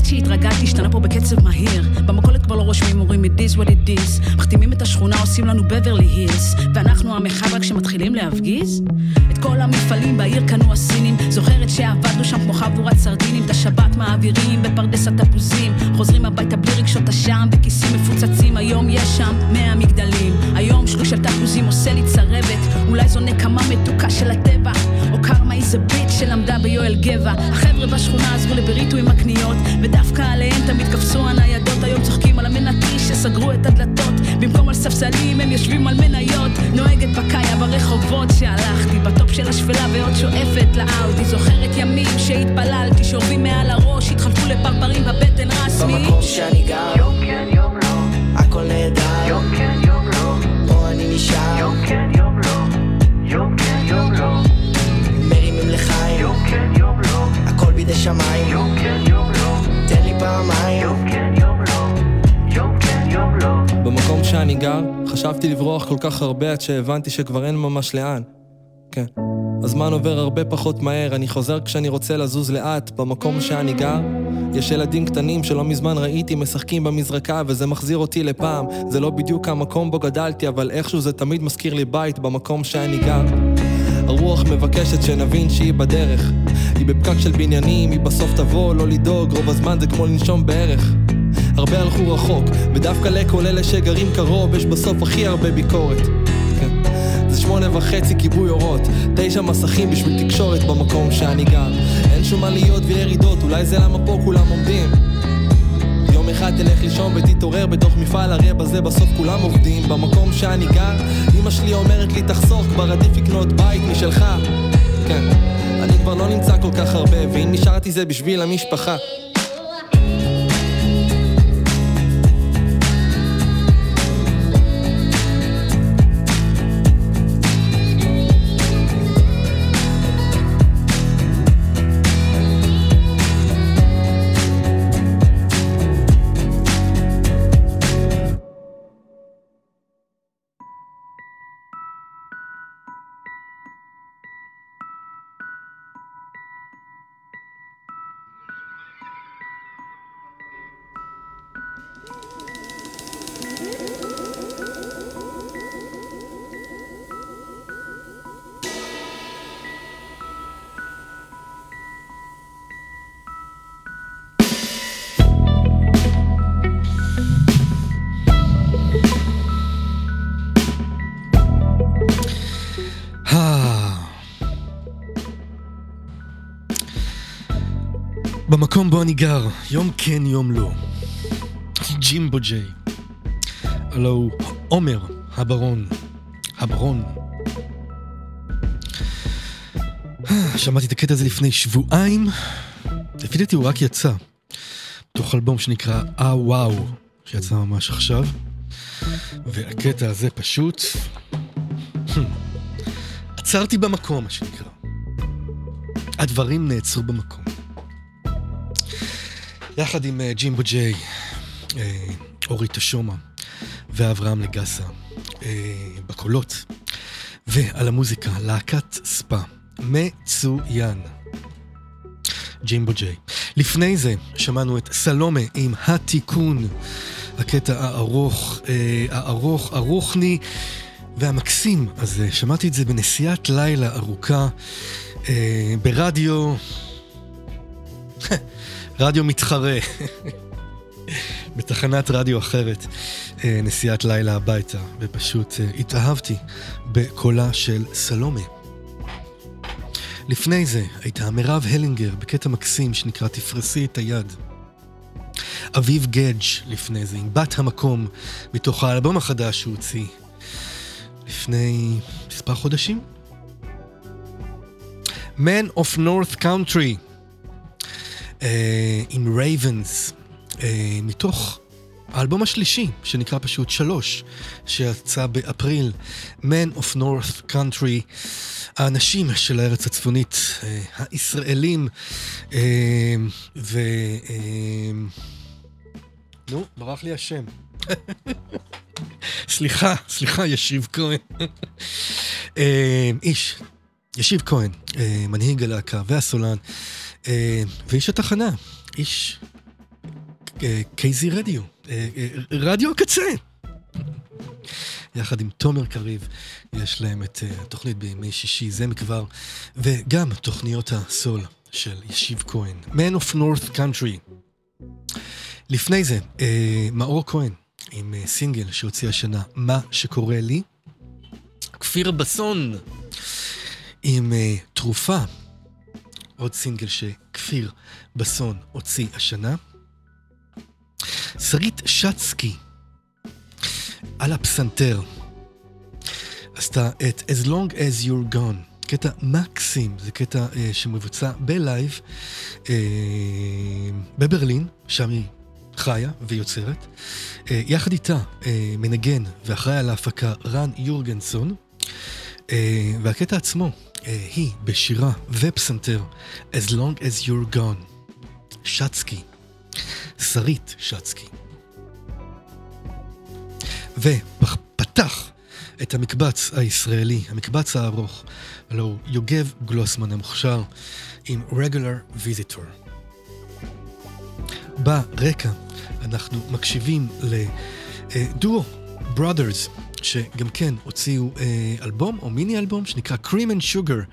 עד שהתרגלתי, השתנה פה בקצב מהיר. במכולת כבר לא רושמים, אומרים it is what it is. מחתימים את השכונה, עושים לנו בברלי הילס. ואנחנו המרחב רק כשמתחילים להפגיז? את כל המפעלים בעיר קנו הסינים. זוכרת שעבדנו שם כמו חבורת סרדינים. את השבת מעבירים בפרדס התפוזים. חוזרים הביתה בלי רגשות אשם, בכיסים מפוצצים. היום יש שם מאה מגדלים. היום שלוש של תפוזים עושה לי צרבת. אולי זו נקמה מתוקה של הטבע. או קרמה איזה ביט שלמדה ביואל גבע. החבר'ה בשכונה עזרו לבריטו עם הקניות. ודווקא עליהם תמיד קפצו הניידות. היום צוחקים על המנתי שסגרו את הדלתות. במקום על ספסלים הם יושבים על מניות. נוהגת בקאיה ברחובות שהלכתי. בטופ של השפלה ועוד שואפת לאאודי. זוכרת ימים שהתפללתי, שורבים מעל הראש, התחלפו לפרפרים בבטן רסמי. במקום שאני גר, יום כן יום לא, הכל נהדר, יום כן יום לא, פה אני נשאר, יום כן יום לא, יום כן הכל בידי שמיים, יום כן יום לא, תן לי פעמיים, יום כן יום לא, יום כן יום לא. במקום שאני גר, חשבתי לברוח כל כך הרבה עד שהבנתי שכבר אין ממש לאן. כן. הזמן עובר הרבה פחות מהר, אני חוזר כשאני רוצה לזוז לאט. במקום שאני גר, יש ילדים קטנים שלא מזמן ראיתי משחקים במזרקה וזה מחזיר אותי לפעם. זה לא בדיוק המקום בו גדלתי, אבל איכשהו זה תמיד מזכיר לי בית במקום שאני גר. הרוח מבקשת שנבין שהיא בדרך. היא בפקק של בניינים, היא בסוף תבוא, לא לדאוג, רוב הזמן זה כמו לנשום בערך. הרבה הלכו רחוק, ודווקא לכל אלה שגרים קרוב, יש בסוף הכי הרבה ביקורת. כן. זה שמונה וחצי כיבוי אורות, תשע מסכים בשביל תקשורת במקום שאני גר. אין שום עליות וירידות, אולי זה למה פה כולם עומדים. יום אחד תלך לישון ותתעורר בתוך מפעל, הרי בזה בסוף כולם עובדים. במקום שאני גר, אמא שלי אומרת לי תחסוך, כבר עדיף לקנות בית משלך. כן, אני כבר לא נמצא כל כך הרבה, ואם נשארתי זה בשביל המשפחה. במקום בו אני גר, יום כן יום לא. ג'ימבו ג'יי. הלו הוא עומר הברון. הברון. שמעתי את הקטע הזה לפני שבועיים. לפי דעתי הוא רק יצא. תוך אלבום שנקרא אה וואו, שיצא ממש עכשיו. והקטע הזה פשוט... עצרתי במקום, מה שנקרא. הדברים נעצרו במקום. יחד עם אה, ג'ימבו ג'יי, אה, אורי תשומה ואברהם לגסה אה, בקולות, ועל המוזיקה, להקת ספא. מצוין. ג'ימבו ג'יי. לפני זה שמענו את סלומה עם התיקון, הקטע הארוך, הארוך, ארוכני והמקסים הזה. שמעתי את זה בנסיעת לילה ארוכה ברדיו, רדיו מתחרה, בתחנת רדיו אחרת, אה, נסיעת לילה הביתה, ופשוט אה, התאהבתי בקולה של סלומה. לפני זה הייתה מירב הלינגר בקטע מקסים שנקרא תפרסי את היד. אביב גדג' לפני זה, עם בת המקום, מתוך האלבום החדש שהוא הוציא לפני מספר חודשים. Man of North Country עם Ravens, אה, מתוך האלבום השלישי, שנקרא פשוט שלוש, שיצא באפריל, Man of North Country, האנשים של הארץ הצפונית, אה, הישראלים, אה, ו... אה, נו, ברח לי השם. סליחה, סליחה, ישיב כהן. אה, איש, ישיב כהן, אה, מנהיג הלהקה והסולן, אה, ואיש התחנה, איש אה, קייזי רדיו, אה, אה, רדיו הקצה. יחד עם תומר קריב, יש להם את אה, התוכנית בימי שישי, זה מכבר, וגם תוכניות הסול של ישיב כהן. Man of North Country. לפני זה, אה, מאור כהן, עם אה, סינגל שהוציא השנה, מה שקורה לי. כפיר בסון, עם אה, תרופה, עוד סינגל שכפיר בסון הוציא השנה. שרית שצקי, על הפסנתר, עשתה את As Long As You're Gone, קטע מקסים, זה קטע אה, שמבוצע בלייב אה, בברלין, שם היא חיה ויוצרת. אה, יחד איתה אה, מנגן ואחראי על ההפקה רן יורגנסון, אה, והקטע עצמו היא בשירה ופסנתר As Long As You're Gone, שצקי, שרית שצקי. ופתח את המקבץ הישראלי, המקבץ הארוך, הלו הוא יוגב גלוסמן המוכשר עם Regular Visitor. ברקע אנחנו מקשיבים לדואו Brothers, שגם כן הוציאו אה, אלבום או מיני אלבום שנקרא Cream and Sugar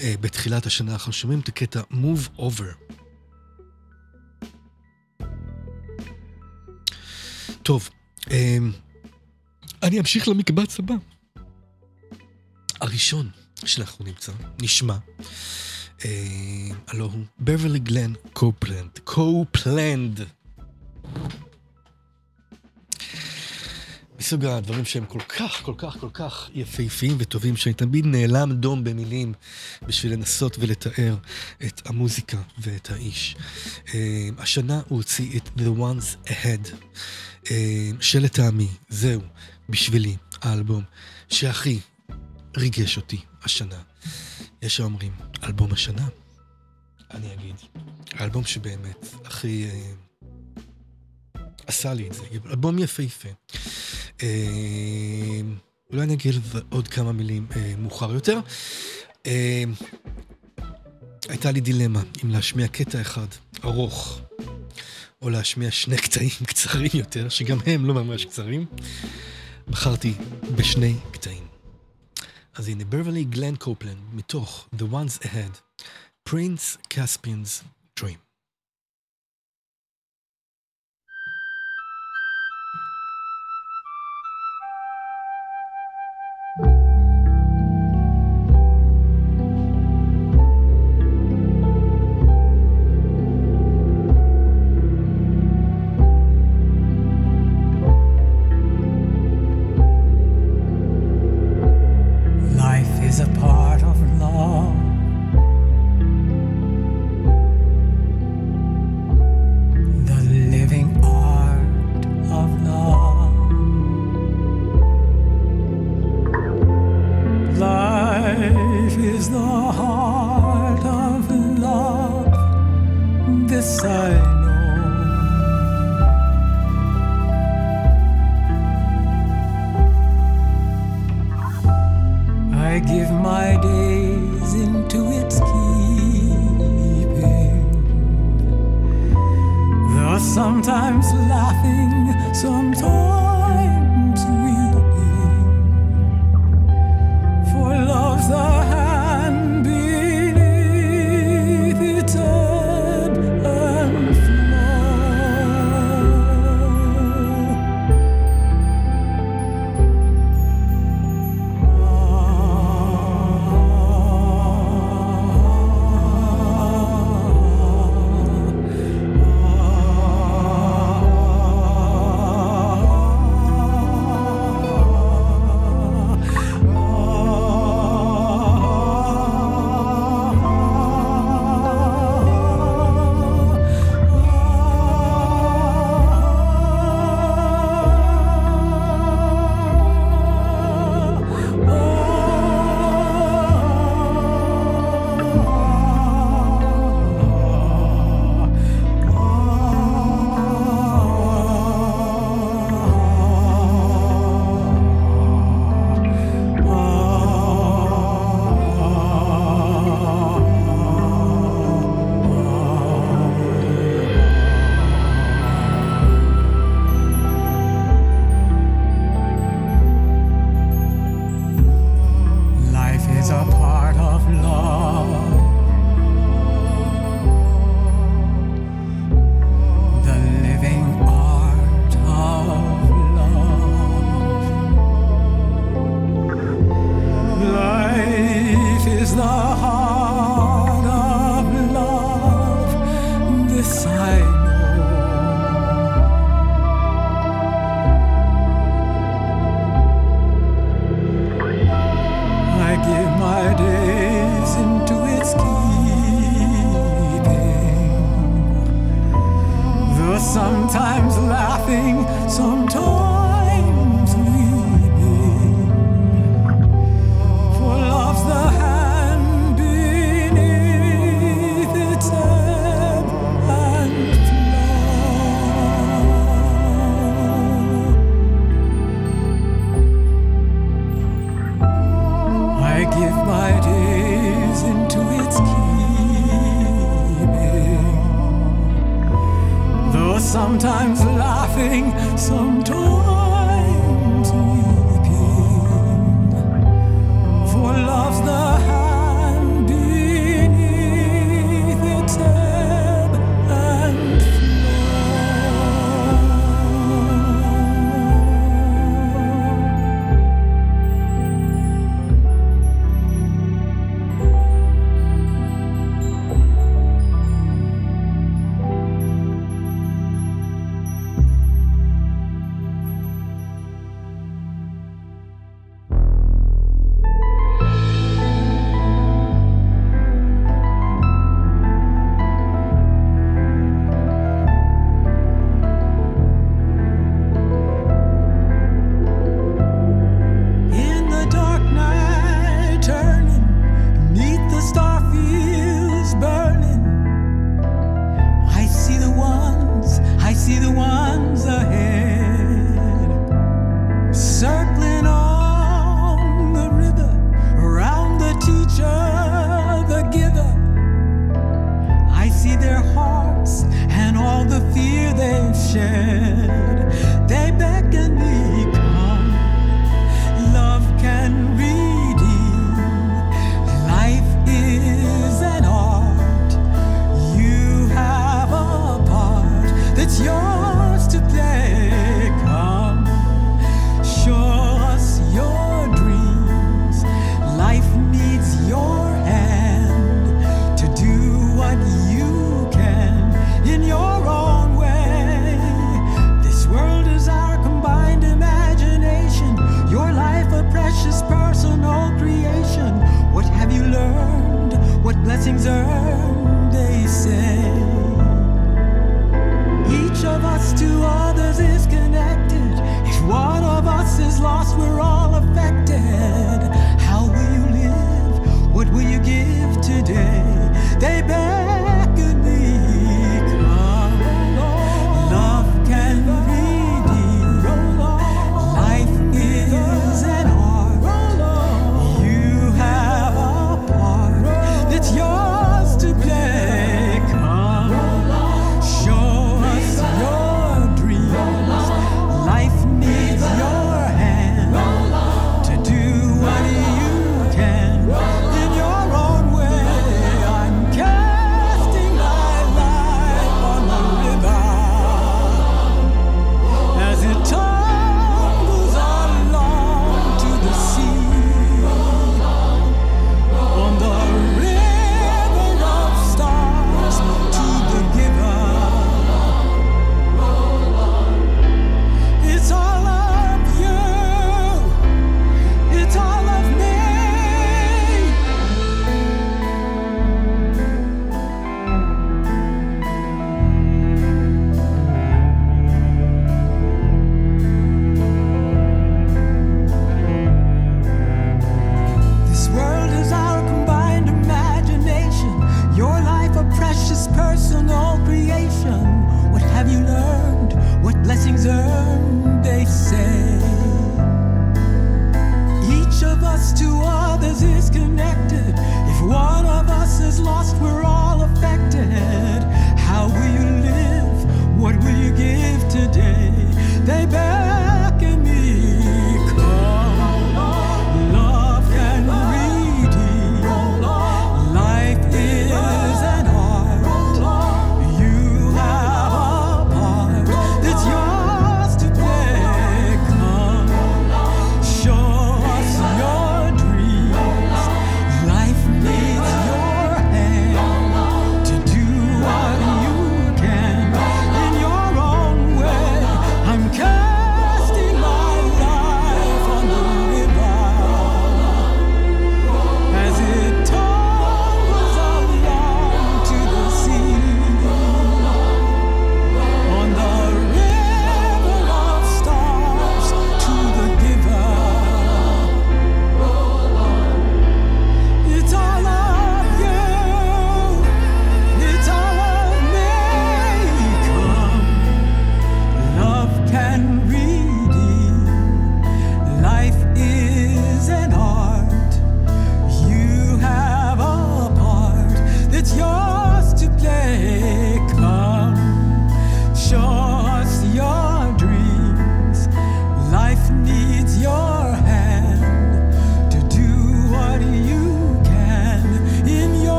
אה, בתחילת השנה. אנחנו שומעים את הקטע Move Over. טוב, אה, אני אמשיך למקבץ הבא. הראשון שאנחנו נמצא, נשמע, אה, הלו הוא בברלי גלן קופלנד. קופלנד. מסוג הדברים שהם כל כך, כל כך, כל כך יפהפיים וטובים, שאני תמיד נאלם דום במילים בשביל לנסות ולתאר את המוזיקה ואת האיש. אה, השנה הוא הוציא את The Ones Ahead, אה, שלטעמי, זהו, בשבילי, האלבום שהכי ריגש אותי השנה. יש שאומרים, אלבום השנה? אני אגיד, האלבום שבאמת הכי אה, עשה לי את זה, אלבום יפהפה. אה, אולי אני אגיד עוד כמה מילים אה, מאוחר יותר. אה, הייתה לי דילמה אם להשמיע קטע אחד ארוך, או להשמיע שני קטעים קצרים יותר, שגם הם לא ממש קצרים. בחרתי בשני קטעים. אז הנה, ברבלי גלן קופלנד, מתוך The Ones Ahead, Prince Caspian's Dream.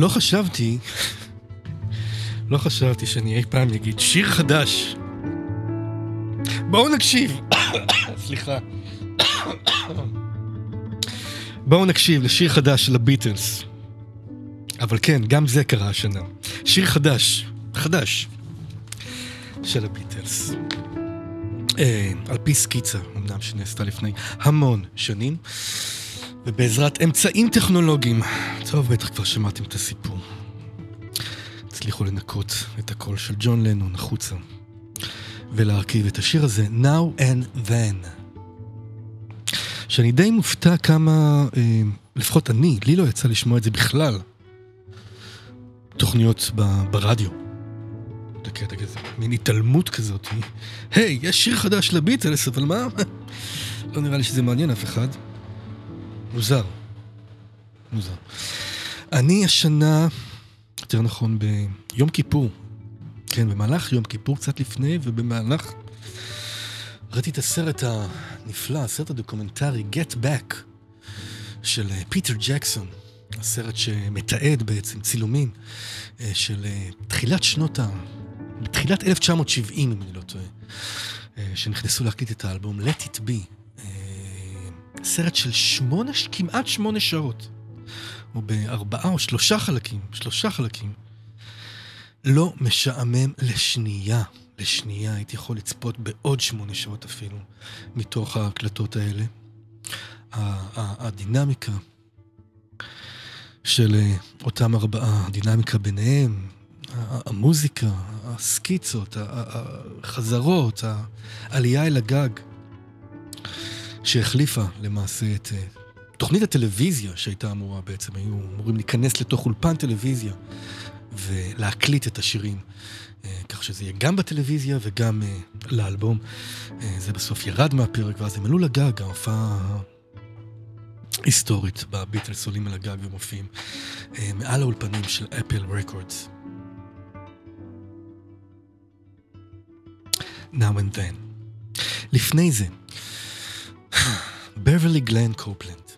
לא חשבתי, לא חשבתי שאני אי פעם אגיד שיר חדש. בואו נקשיב. סליחה. בואו נקשיב לשיר חדש של הביטלס. אבל כן, גם זה קרה השנה. שיר חדש, חדש, של הביטלס. אה, על פי סקיצה, אמנם שנעשתה לפני המון שנים, ובעזרת אמצעים טכנולוגיים. טוב, בטח כבר שמעתם את הסיפור. הצליחו לנקות את הקול של ג'ון לנון החוצה, ולהרכיב את השיר הזה, Now and Then. שאני די מופתע כמה, אה, לפחות אני, לי לא יצא לשמוע את זה בכלל. תוכניות ב- ברדיו. זה קטע כזה, מין התעלמות כזאת. היי, יש שיר חדש לביטלס, אבל מה? לא נראה לי שזה מעניין אף אחד. מוזר. מוזר. אני השנה, יותר נכון, ביום כיפור. כן, במהלך יום כיפור, קצת לפני, ובמהלך... ראיתי את הסרט הנפלא, הסרט הדוקומנטרי Get Back של אה, פיטר ג'קסון. הסרט שמתעד בעצם צילומים אה, של אה, תחילת שנות ה... בתחילת 1970, אם אני לא טועה, אה, שנכנסו להקליט את האלבום Let It Be. סרט של שמונה, כמעט שמונה שעות. או בארבעה או שלושה חלקים, שלושה חלקים. לא משעמם לשנייה. לשנייה הייתי יכול לצפות בעוד שמונה שעות אפילו, מתוך ההקלטות האלה. הדינמיקה של אה, אותם ארבעה, הדינמיקה ביניהם, המוזיקה, הסקיצות, החזרות, העלייה אל הגג, שהחליפה למעשה את אה, תוכנית הטלוויזיה שהייתה אמורה בעצם, היו אמורים להיכנס לתוך אולפן טלוויזיה ולהקליט את השירים. אה, כך שזה יהיה גם בטלוויזיה וגם אה, לאלבום. זה בסוף ירד מהפרק, ואז הם עלו לגג, ההופעה היסטורית בביטלס עולים על הגג ומופיעים מעל האולפנים של אפל רקורדס. Now and then. לפני זה, בברלי גלן קופלנד.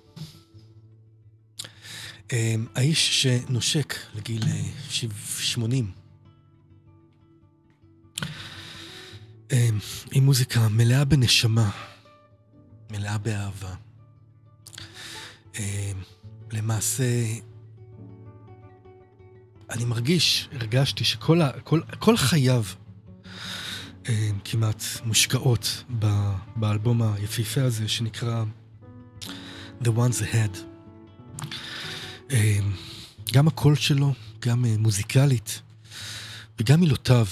האיש שנושק לגיל אה, שיב- 80. אה, עם מוזיקה מלאה בנשמה, מלאה באהבה. אה, למעשה, אני מרגיש, הרגשתי שכל ה, כל, כל חייו כמעט מושקעות באלבום היפהפה הזה שנקרא The Ones Ahead. גם הקול שלו, גם אה, מוזיקלית וגם מילותיו,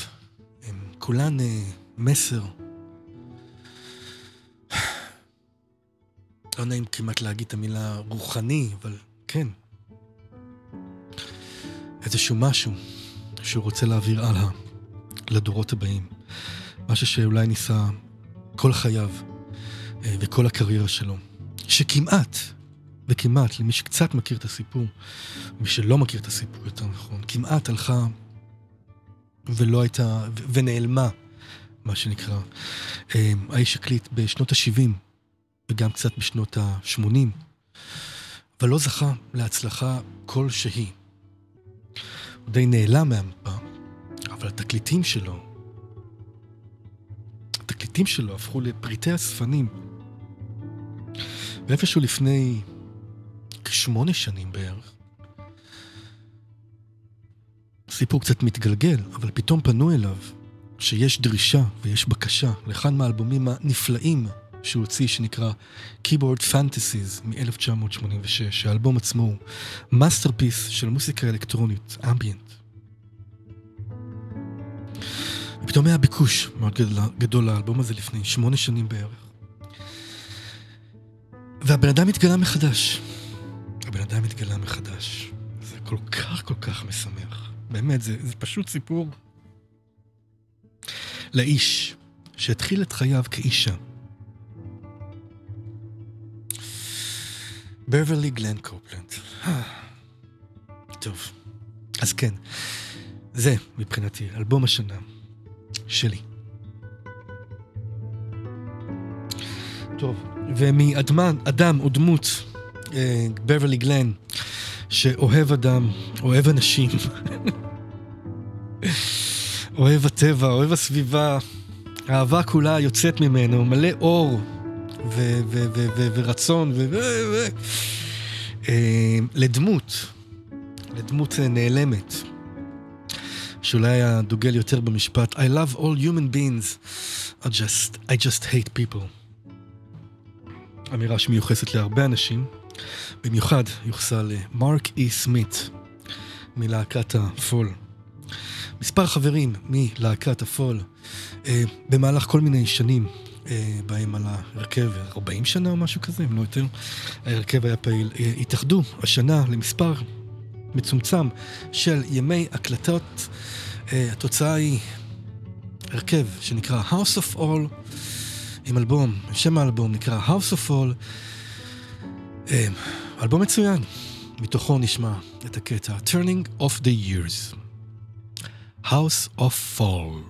הם כולן אה, מסר. לא נעים כמעט להגיד את המילה רוחני, אבל כן. איזשהו משהו שהוא רוצה להעביר הלאה לדורות הבאים. משהו שאולי ניסה כל חייו אה, וכל הקריירה שלו. שכמעט, וכמעט, למי שקצת מכיר את הסיפור, מי שלא מכיר את הסיפור יותר נכון, כמעט הלכה ולא הייתה, ונעלמה, מה שנקרא. אה, האיש הקליט בשנות ה-70, וגם קצת בשנות ה-80, אבל לא זכה להצלחה כלשהי. הוא די נעלם מהמפה, אבל התקליטים שלו, התקליטים שלו הפכו לפריטי אספנים. ואיפשהו לפני כשמונה שנים בערך, סיפור קצת מתגלגל, אבל פתאום פנו אליו שיש דרישה ויש בקשה לאחד מהאלבומים הנפלאים שהוא הוציא, שנקרא Keyboard Fantasies מ-1986. האלבום עצמו הוא masterpiece של מוסיקה אלקטרונית, ambient. ופתאום היה ביקוש מאוד גדול, גדול לאלבום הזה לפני שמונה שנים בערך. והבן אדם התגלה מחדש. הבן אדם התגלה מחדש. זה כל כך כל כך משמח. באמת, זה, זה פשוט סיפור לאיש שהתחיל את חייו כאישה. בברלי גלן קופלנד. טוב, אז כן, זה מבחינתי אלבום השנה שלי. טוב, ומאדם או דמות, אה, בברלי גלן, שאוהב אדם, אוהב אנשים, אוהב הטבע, אוהב הסביבה, האהבה כולה יוצאת ממנו, מלא אור ורצון ו... אה, לדמות, לדמות אה, נעלמת. שאולי היה דוגל יותר במשפט I love all human beings, I just, I just hate people. אמירה שמיוחסת להרבה אנשים, במיוחד יוחסה למרק אי סמית מלהקת הפול. מספר חברים מלהקת הפול אה, במהלך כל מיני שנים אה, בהם על ההרכב, 40 שנה או משהו כזה, אם לא יותר, ההרכב היה פעיל, אה, התאחדו השנה למספר מצומצם של ימי הקלטות. אה, התוצאה היא הרכב שנקרא House of All, עם אלבום, שם האלבום נקרא House of All. אה, אלבום מצוין, מתוכו נשמע את הקטע Turning of the Years, House of Fall.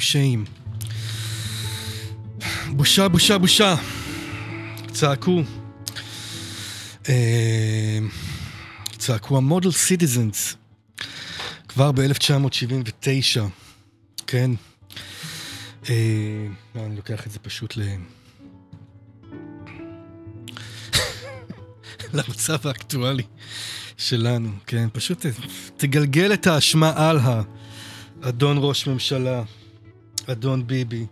Shame. בושה, בושה, בושה. צעקו. אה, צעקו המודל סיטיזנס. כבר ב-1979, כן. אה, לא, אני לוקח את זה פשוט ל... למצב האקטואלי שלנו, כן? פשוט תגלגל את האשמה על האדון ראש ממשלה, אדון ביבי.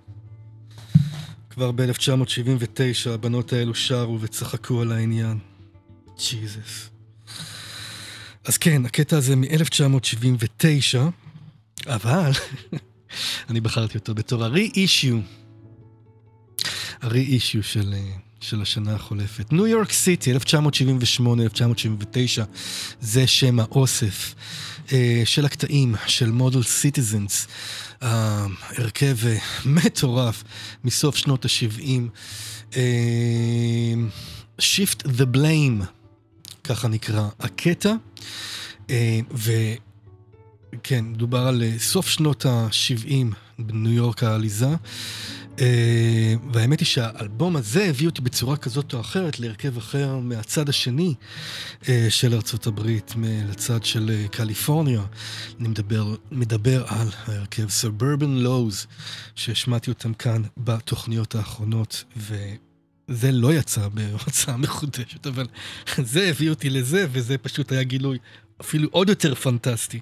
כבר ב-1979 הבנות האלו שרו וצחקו על העניין. ג'יזוס. אז כן, הקטע הזה מ-1979, אבל אני בחרתי אותו בתור ה-re-issue. ה-re-issue של, אה, של השנה החולפת. ניו יורק סיטי, 1978-1979, זה שם האוסף אה, של הקטעים של Model Citizens, הרכב אה, מטורף מסוף שנות ה-70. Shift the Blame, ככה נקרא הקטע, אה, וכן, דובר על אה, סוף שנות ה-70 בניו יורק העליזה. אה, והאמת היא שהאלבום הזה הביא אותי בצורה כזאת או אחרת להרכב אחר מהצד השני אה, של ארצות הברית, לצד של אה, קליפורניה. אני מדבר, מדבר על ההרכב Suburban Lawns, שהשמעתי אותם כאן בתוכניות האחרונות, וזה לא יצא בהוצאה מחודשת, אבל זה הביא אותי לזה, וזה פשוט היה גילוי אפילו עוד יותר פנטסטי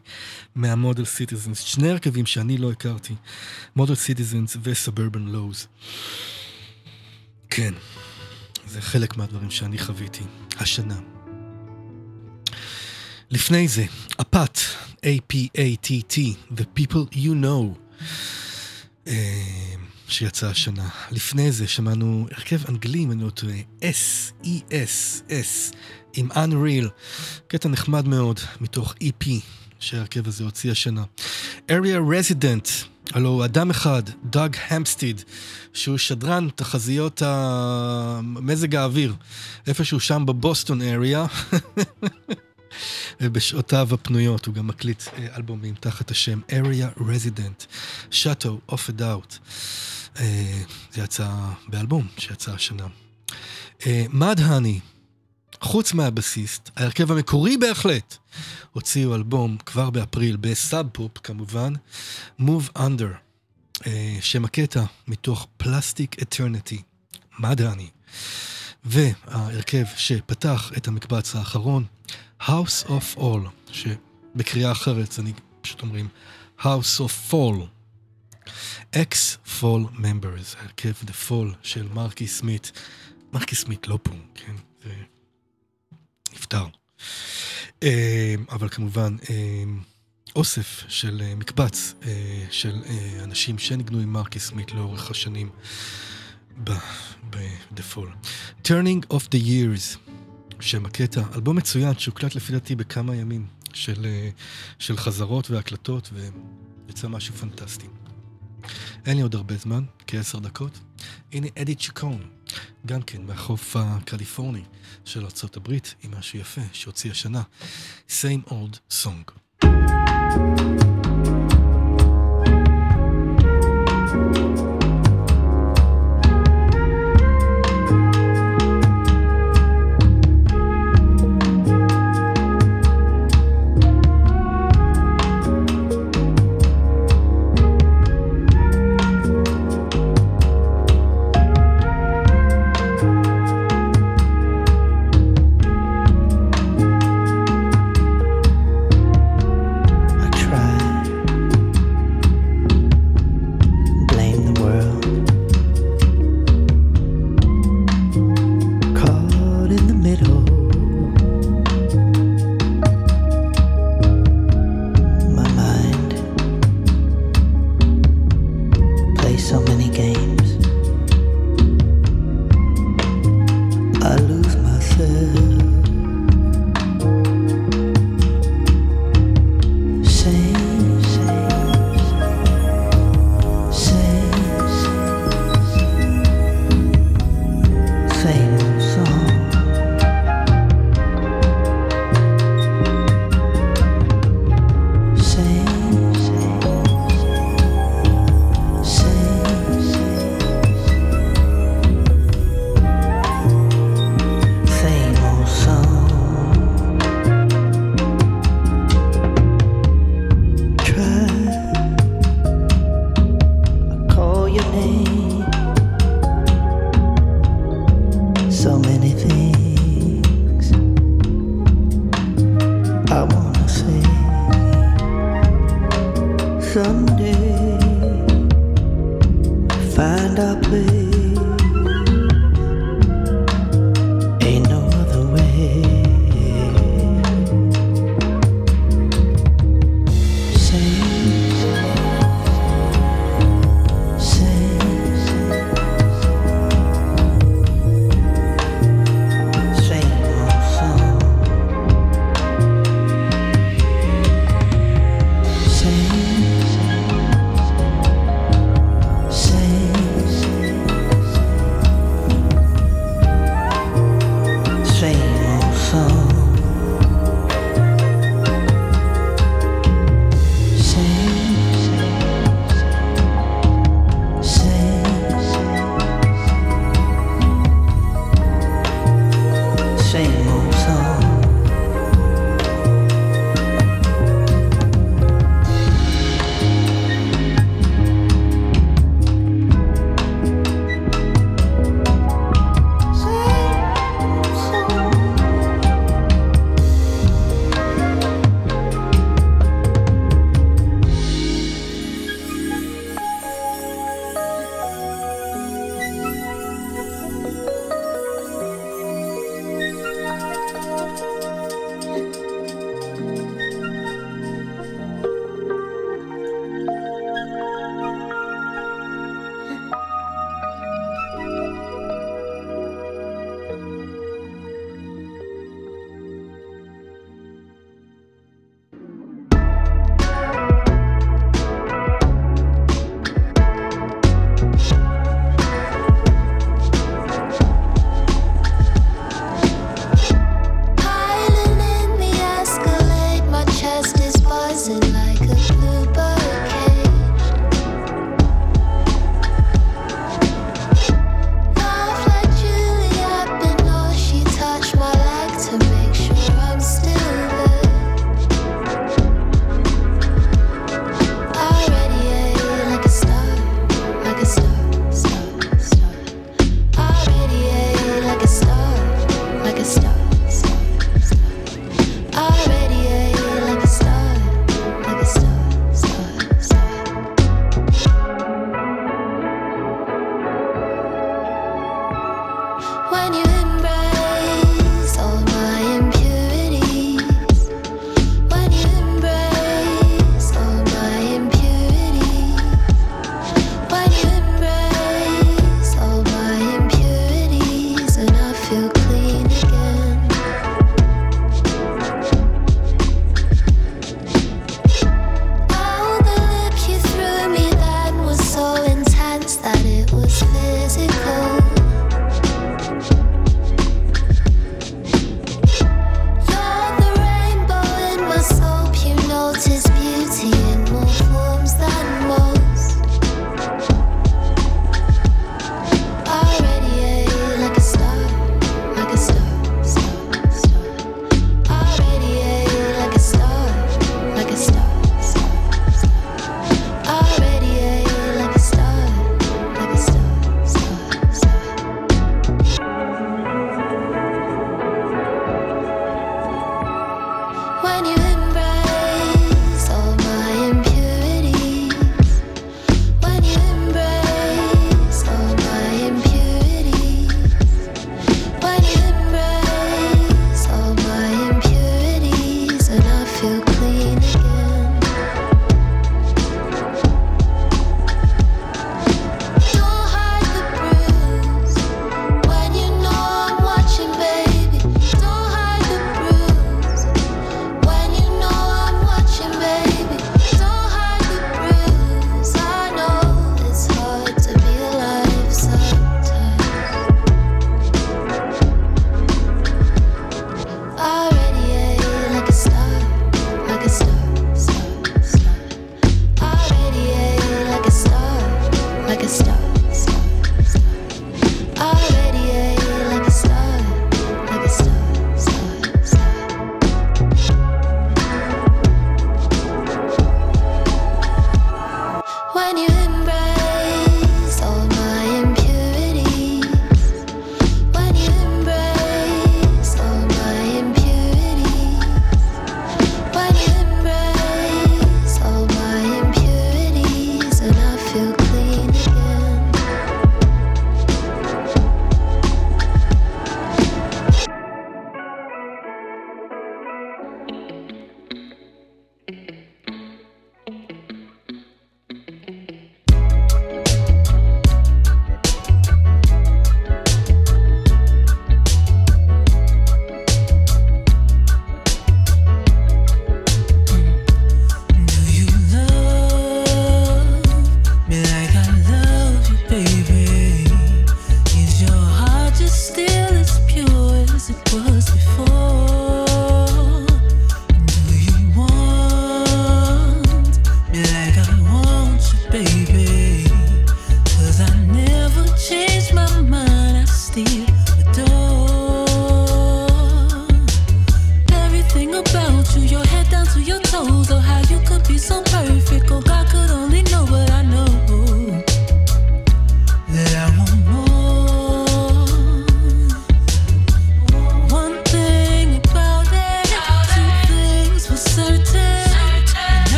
מה Model Citizens. שני הרכבים שאני לא הכרתי, Model Citizens ו Suburban Lawns. כן, זה חלק מהדברים שאני חוויתי השנה. לפני זה, אפת, A-P-A-T-T, The People You Know, אה, שיצא השנה. לפני זה שמענו הרכב אנגלי, אם אני לא טועה, S-E-S-S, עם Unreal, קטע נחמד מאוד, מתוך EP שההרכב הזה הוציא השנה. Area Resident, הלו הוא אדם אחד, דאג המסטיד, שהוא שדרן תחזיות מזג האוויר, איפשהו שם בבוסטון אריה. ובשעותיו הפנויות הוא גם מקליט אה, אלבומים תחת השם Area Resident, Shadow of a Doubt. אה, זה יצא באלבום שיצא השנה. מד הני, חוץ מהבסיסט, ההרכב המקורי בהחלט, הוציאו אלבום כבר באפריל ב Sub Pop כמובן, Move Under, אה, שם הקטע מתוך Plastic Eternity. Mudhoney. וההרכב שפתח את המקבץ האחרון, House of All, שבקריאה אחרת אני פשוט אומרים House of Fall. Fall members, ההרכב The Fall של Mark E. Smith. Mark E. Smith לא פה, כן? נפטר. אה, אבל כמובן, אה, אוסף של אה, מקבץ אה, של אה, אנשים שניגנו עם מרקי סמית לאורך השנים Fall. Turning of the Years, שם הקטע, אלבום מצוין שהוקלט לפי דעתי בכמה ימים של, של חזרות והקלטות, ויצא משהו פנטסטי. אין לי עוד הרבה זמן, כעשר דקות. הנה אדי צ'יקון, גם כן מהחוף הקליפורני של ארה"ב, עם משהו יפה שהוציא השנה, Same Old Song. I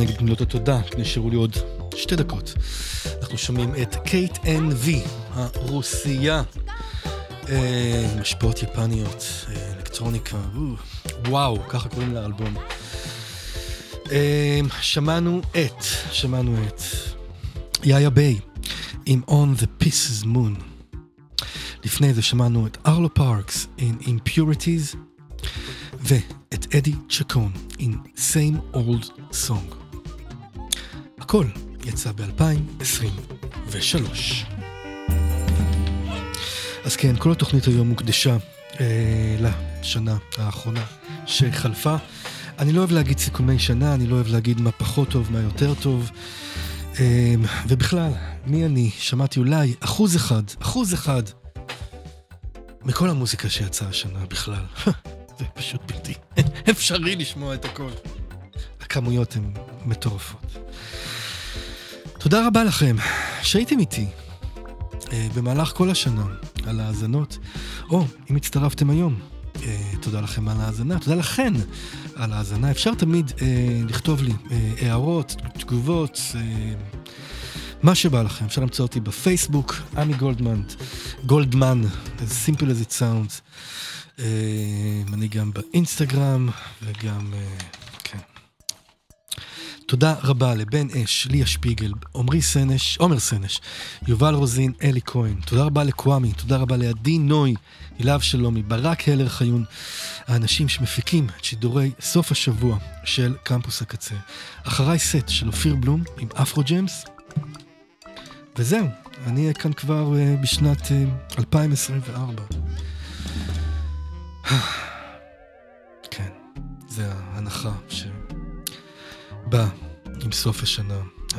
ועל זה אני אגיד מילות התודה, נשארו לי עוד שתי דקות. אנחנו שומעים את Kate NV, הרוסייה. אה, עם השפעות יפניות, אה, אלקטרוניקה, או, וואו, ככה קוראים לאלבום. אה, שמענו את, שמענו את Yaya Bey עם On the Pisces Moon. לפני זה שמענו את Arlo Parks in Impurities ואת אדי צ'קון in Same Old Song. הכל יצא ב-2023. אז כן, כל התוכנית היום מוקדשה אה, לשנה האחרונה שחלפה. אני לא אוהב להגיד סיכומי שנה, אני לא אוהב להגיד מה פחות טוב, מה יותר טוב. אה, ובכלל, מי אני? שמעתי אולי אחוז אחד, אחוז אחד מכל המוזיקה שיצאה השנה בכלל. זה פשוט בלתי אפשרי לשמוע את הכל. הכמויות הן מטורפות. תודה רבה לכם שהייתם איתי אה, במהלך כל השנה על ההאזנות, או אם הצטרפתם היום, אה, תודה לכם על ההאזנה, תודה לכן על ההאזנה. אפשר תמיד אה, לכתוב לי אה, הערות, תגובות, אה, מה שבא לכם. אפשר למצוא אותי בפייסבוק, עמי גולדמן, גולדמן, as simple as it sounds. אה, אני גם באינסטגרם וגם, אה. תודה רבה לבן אש, ליה שפיגל, עמרי סנש, עומר סנש, יובל רוזין, אלי כהן. תודה רבה לקוואמי, תודה רבה לעדי נוי, הילה אבשלומי, ברק הלר חיון, האנשים שמפיקים את שידורי סוף השבוע של קמפוס הקצה. אחריי סט של אופיר בלום עם אפרו ג'יימס. וזהו, אני אהיה כאן כבר uh, בשנת uh, 2024. כן, זה ההנחה שבאה עם סוף השנה. Uh,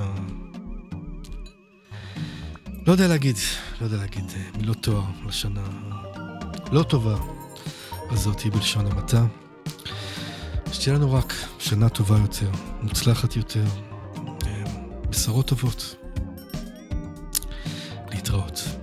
לא יודע להגיד, לא יודע להגיד uh, מילות תואר לשנה לא טובה הזאתי בלשון המעטה. שתהיה לנו רק שנה טובה יותר, מוצלחת יותר, בשורות טובות. להתראות.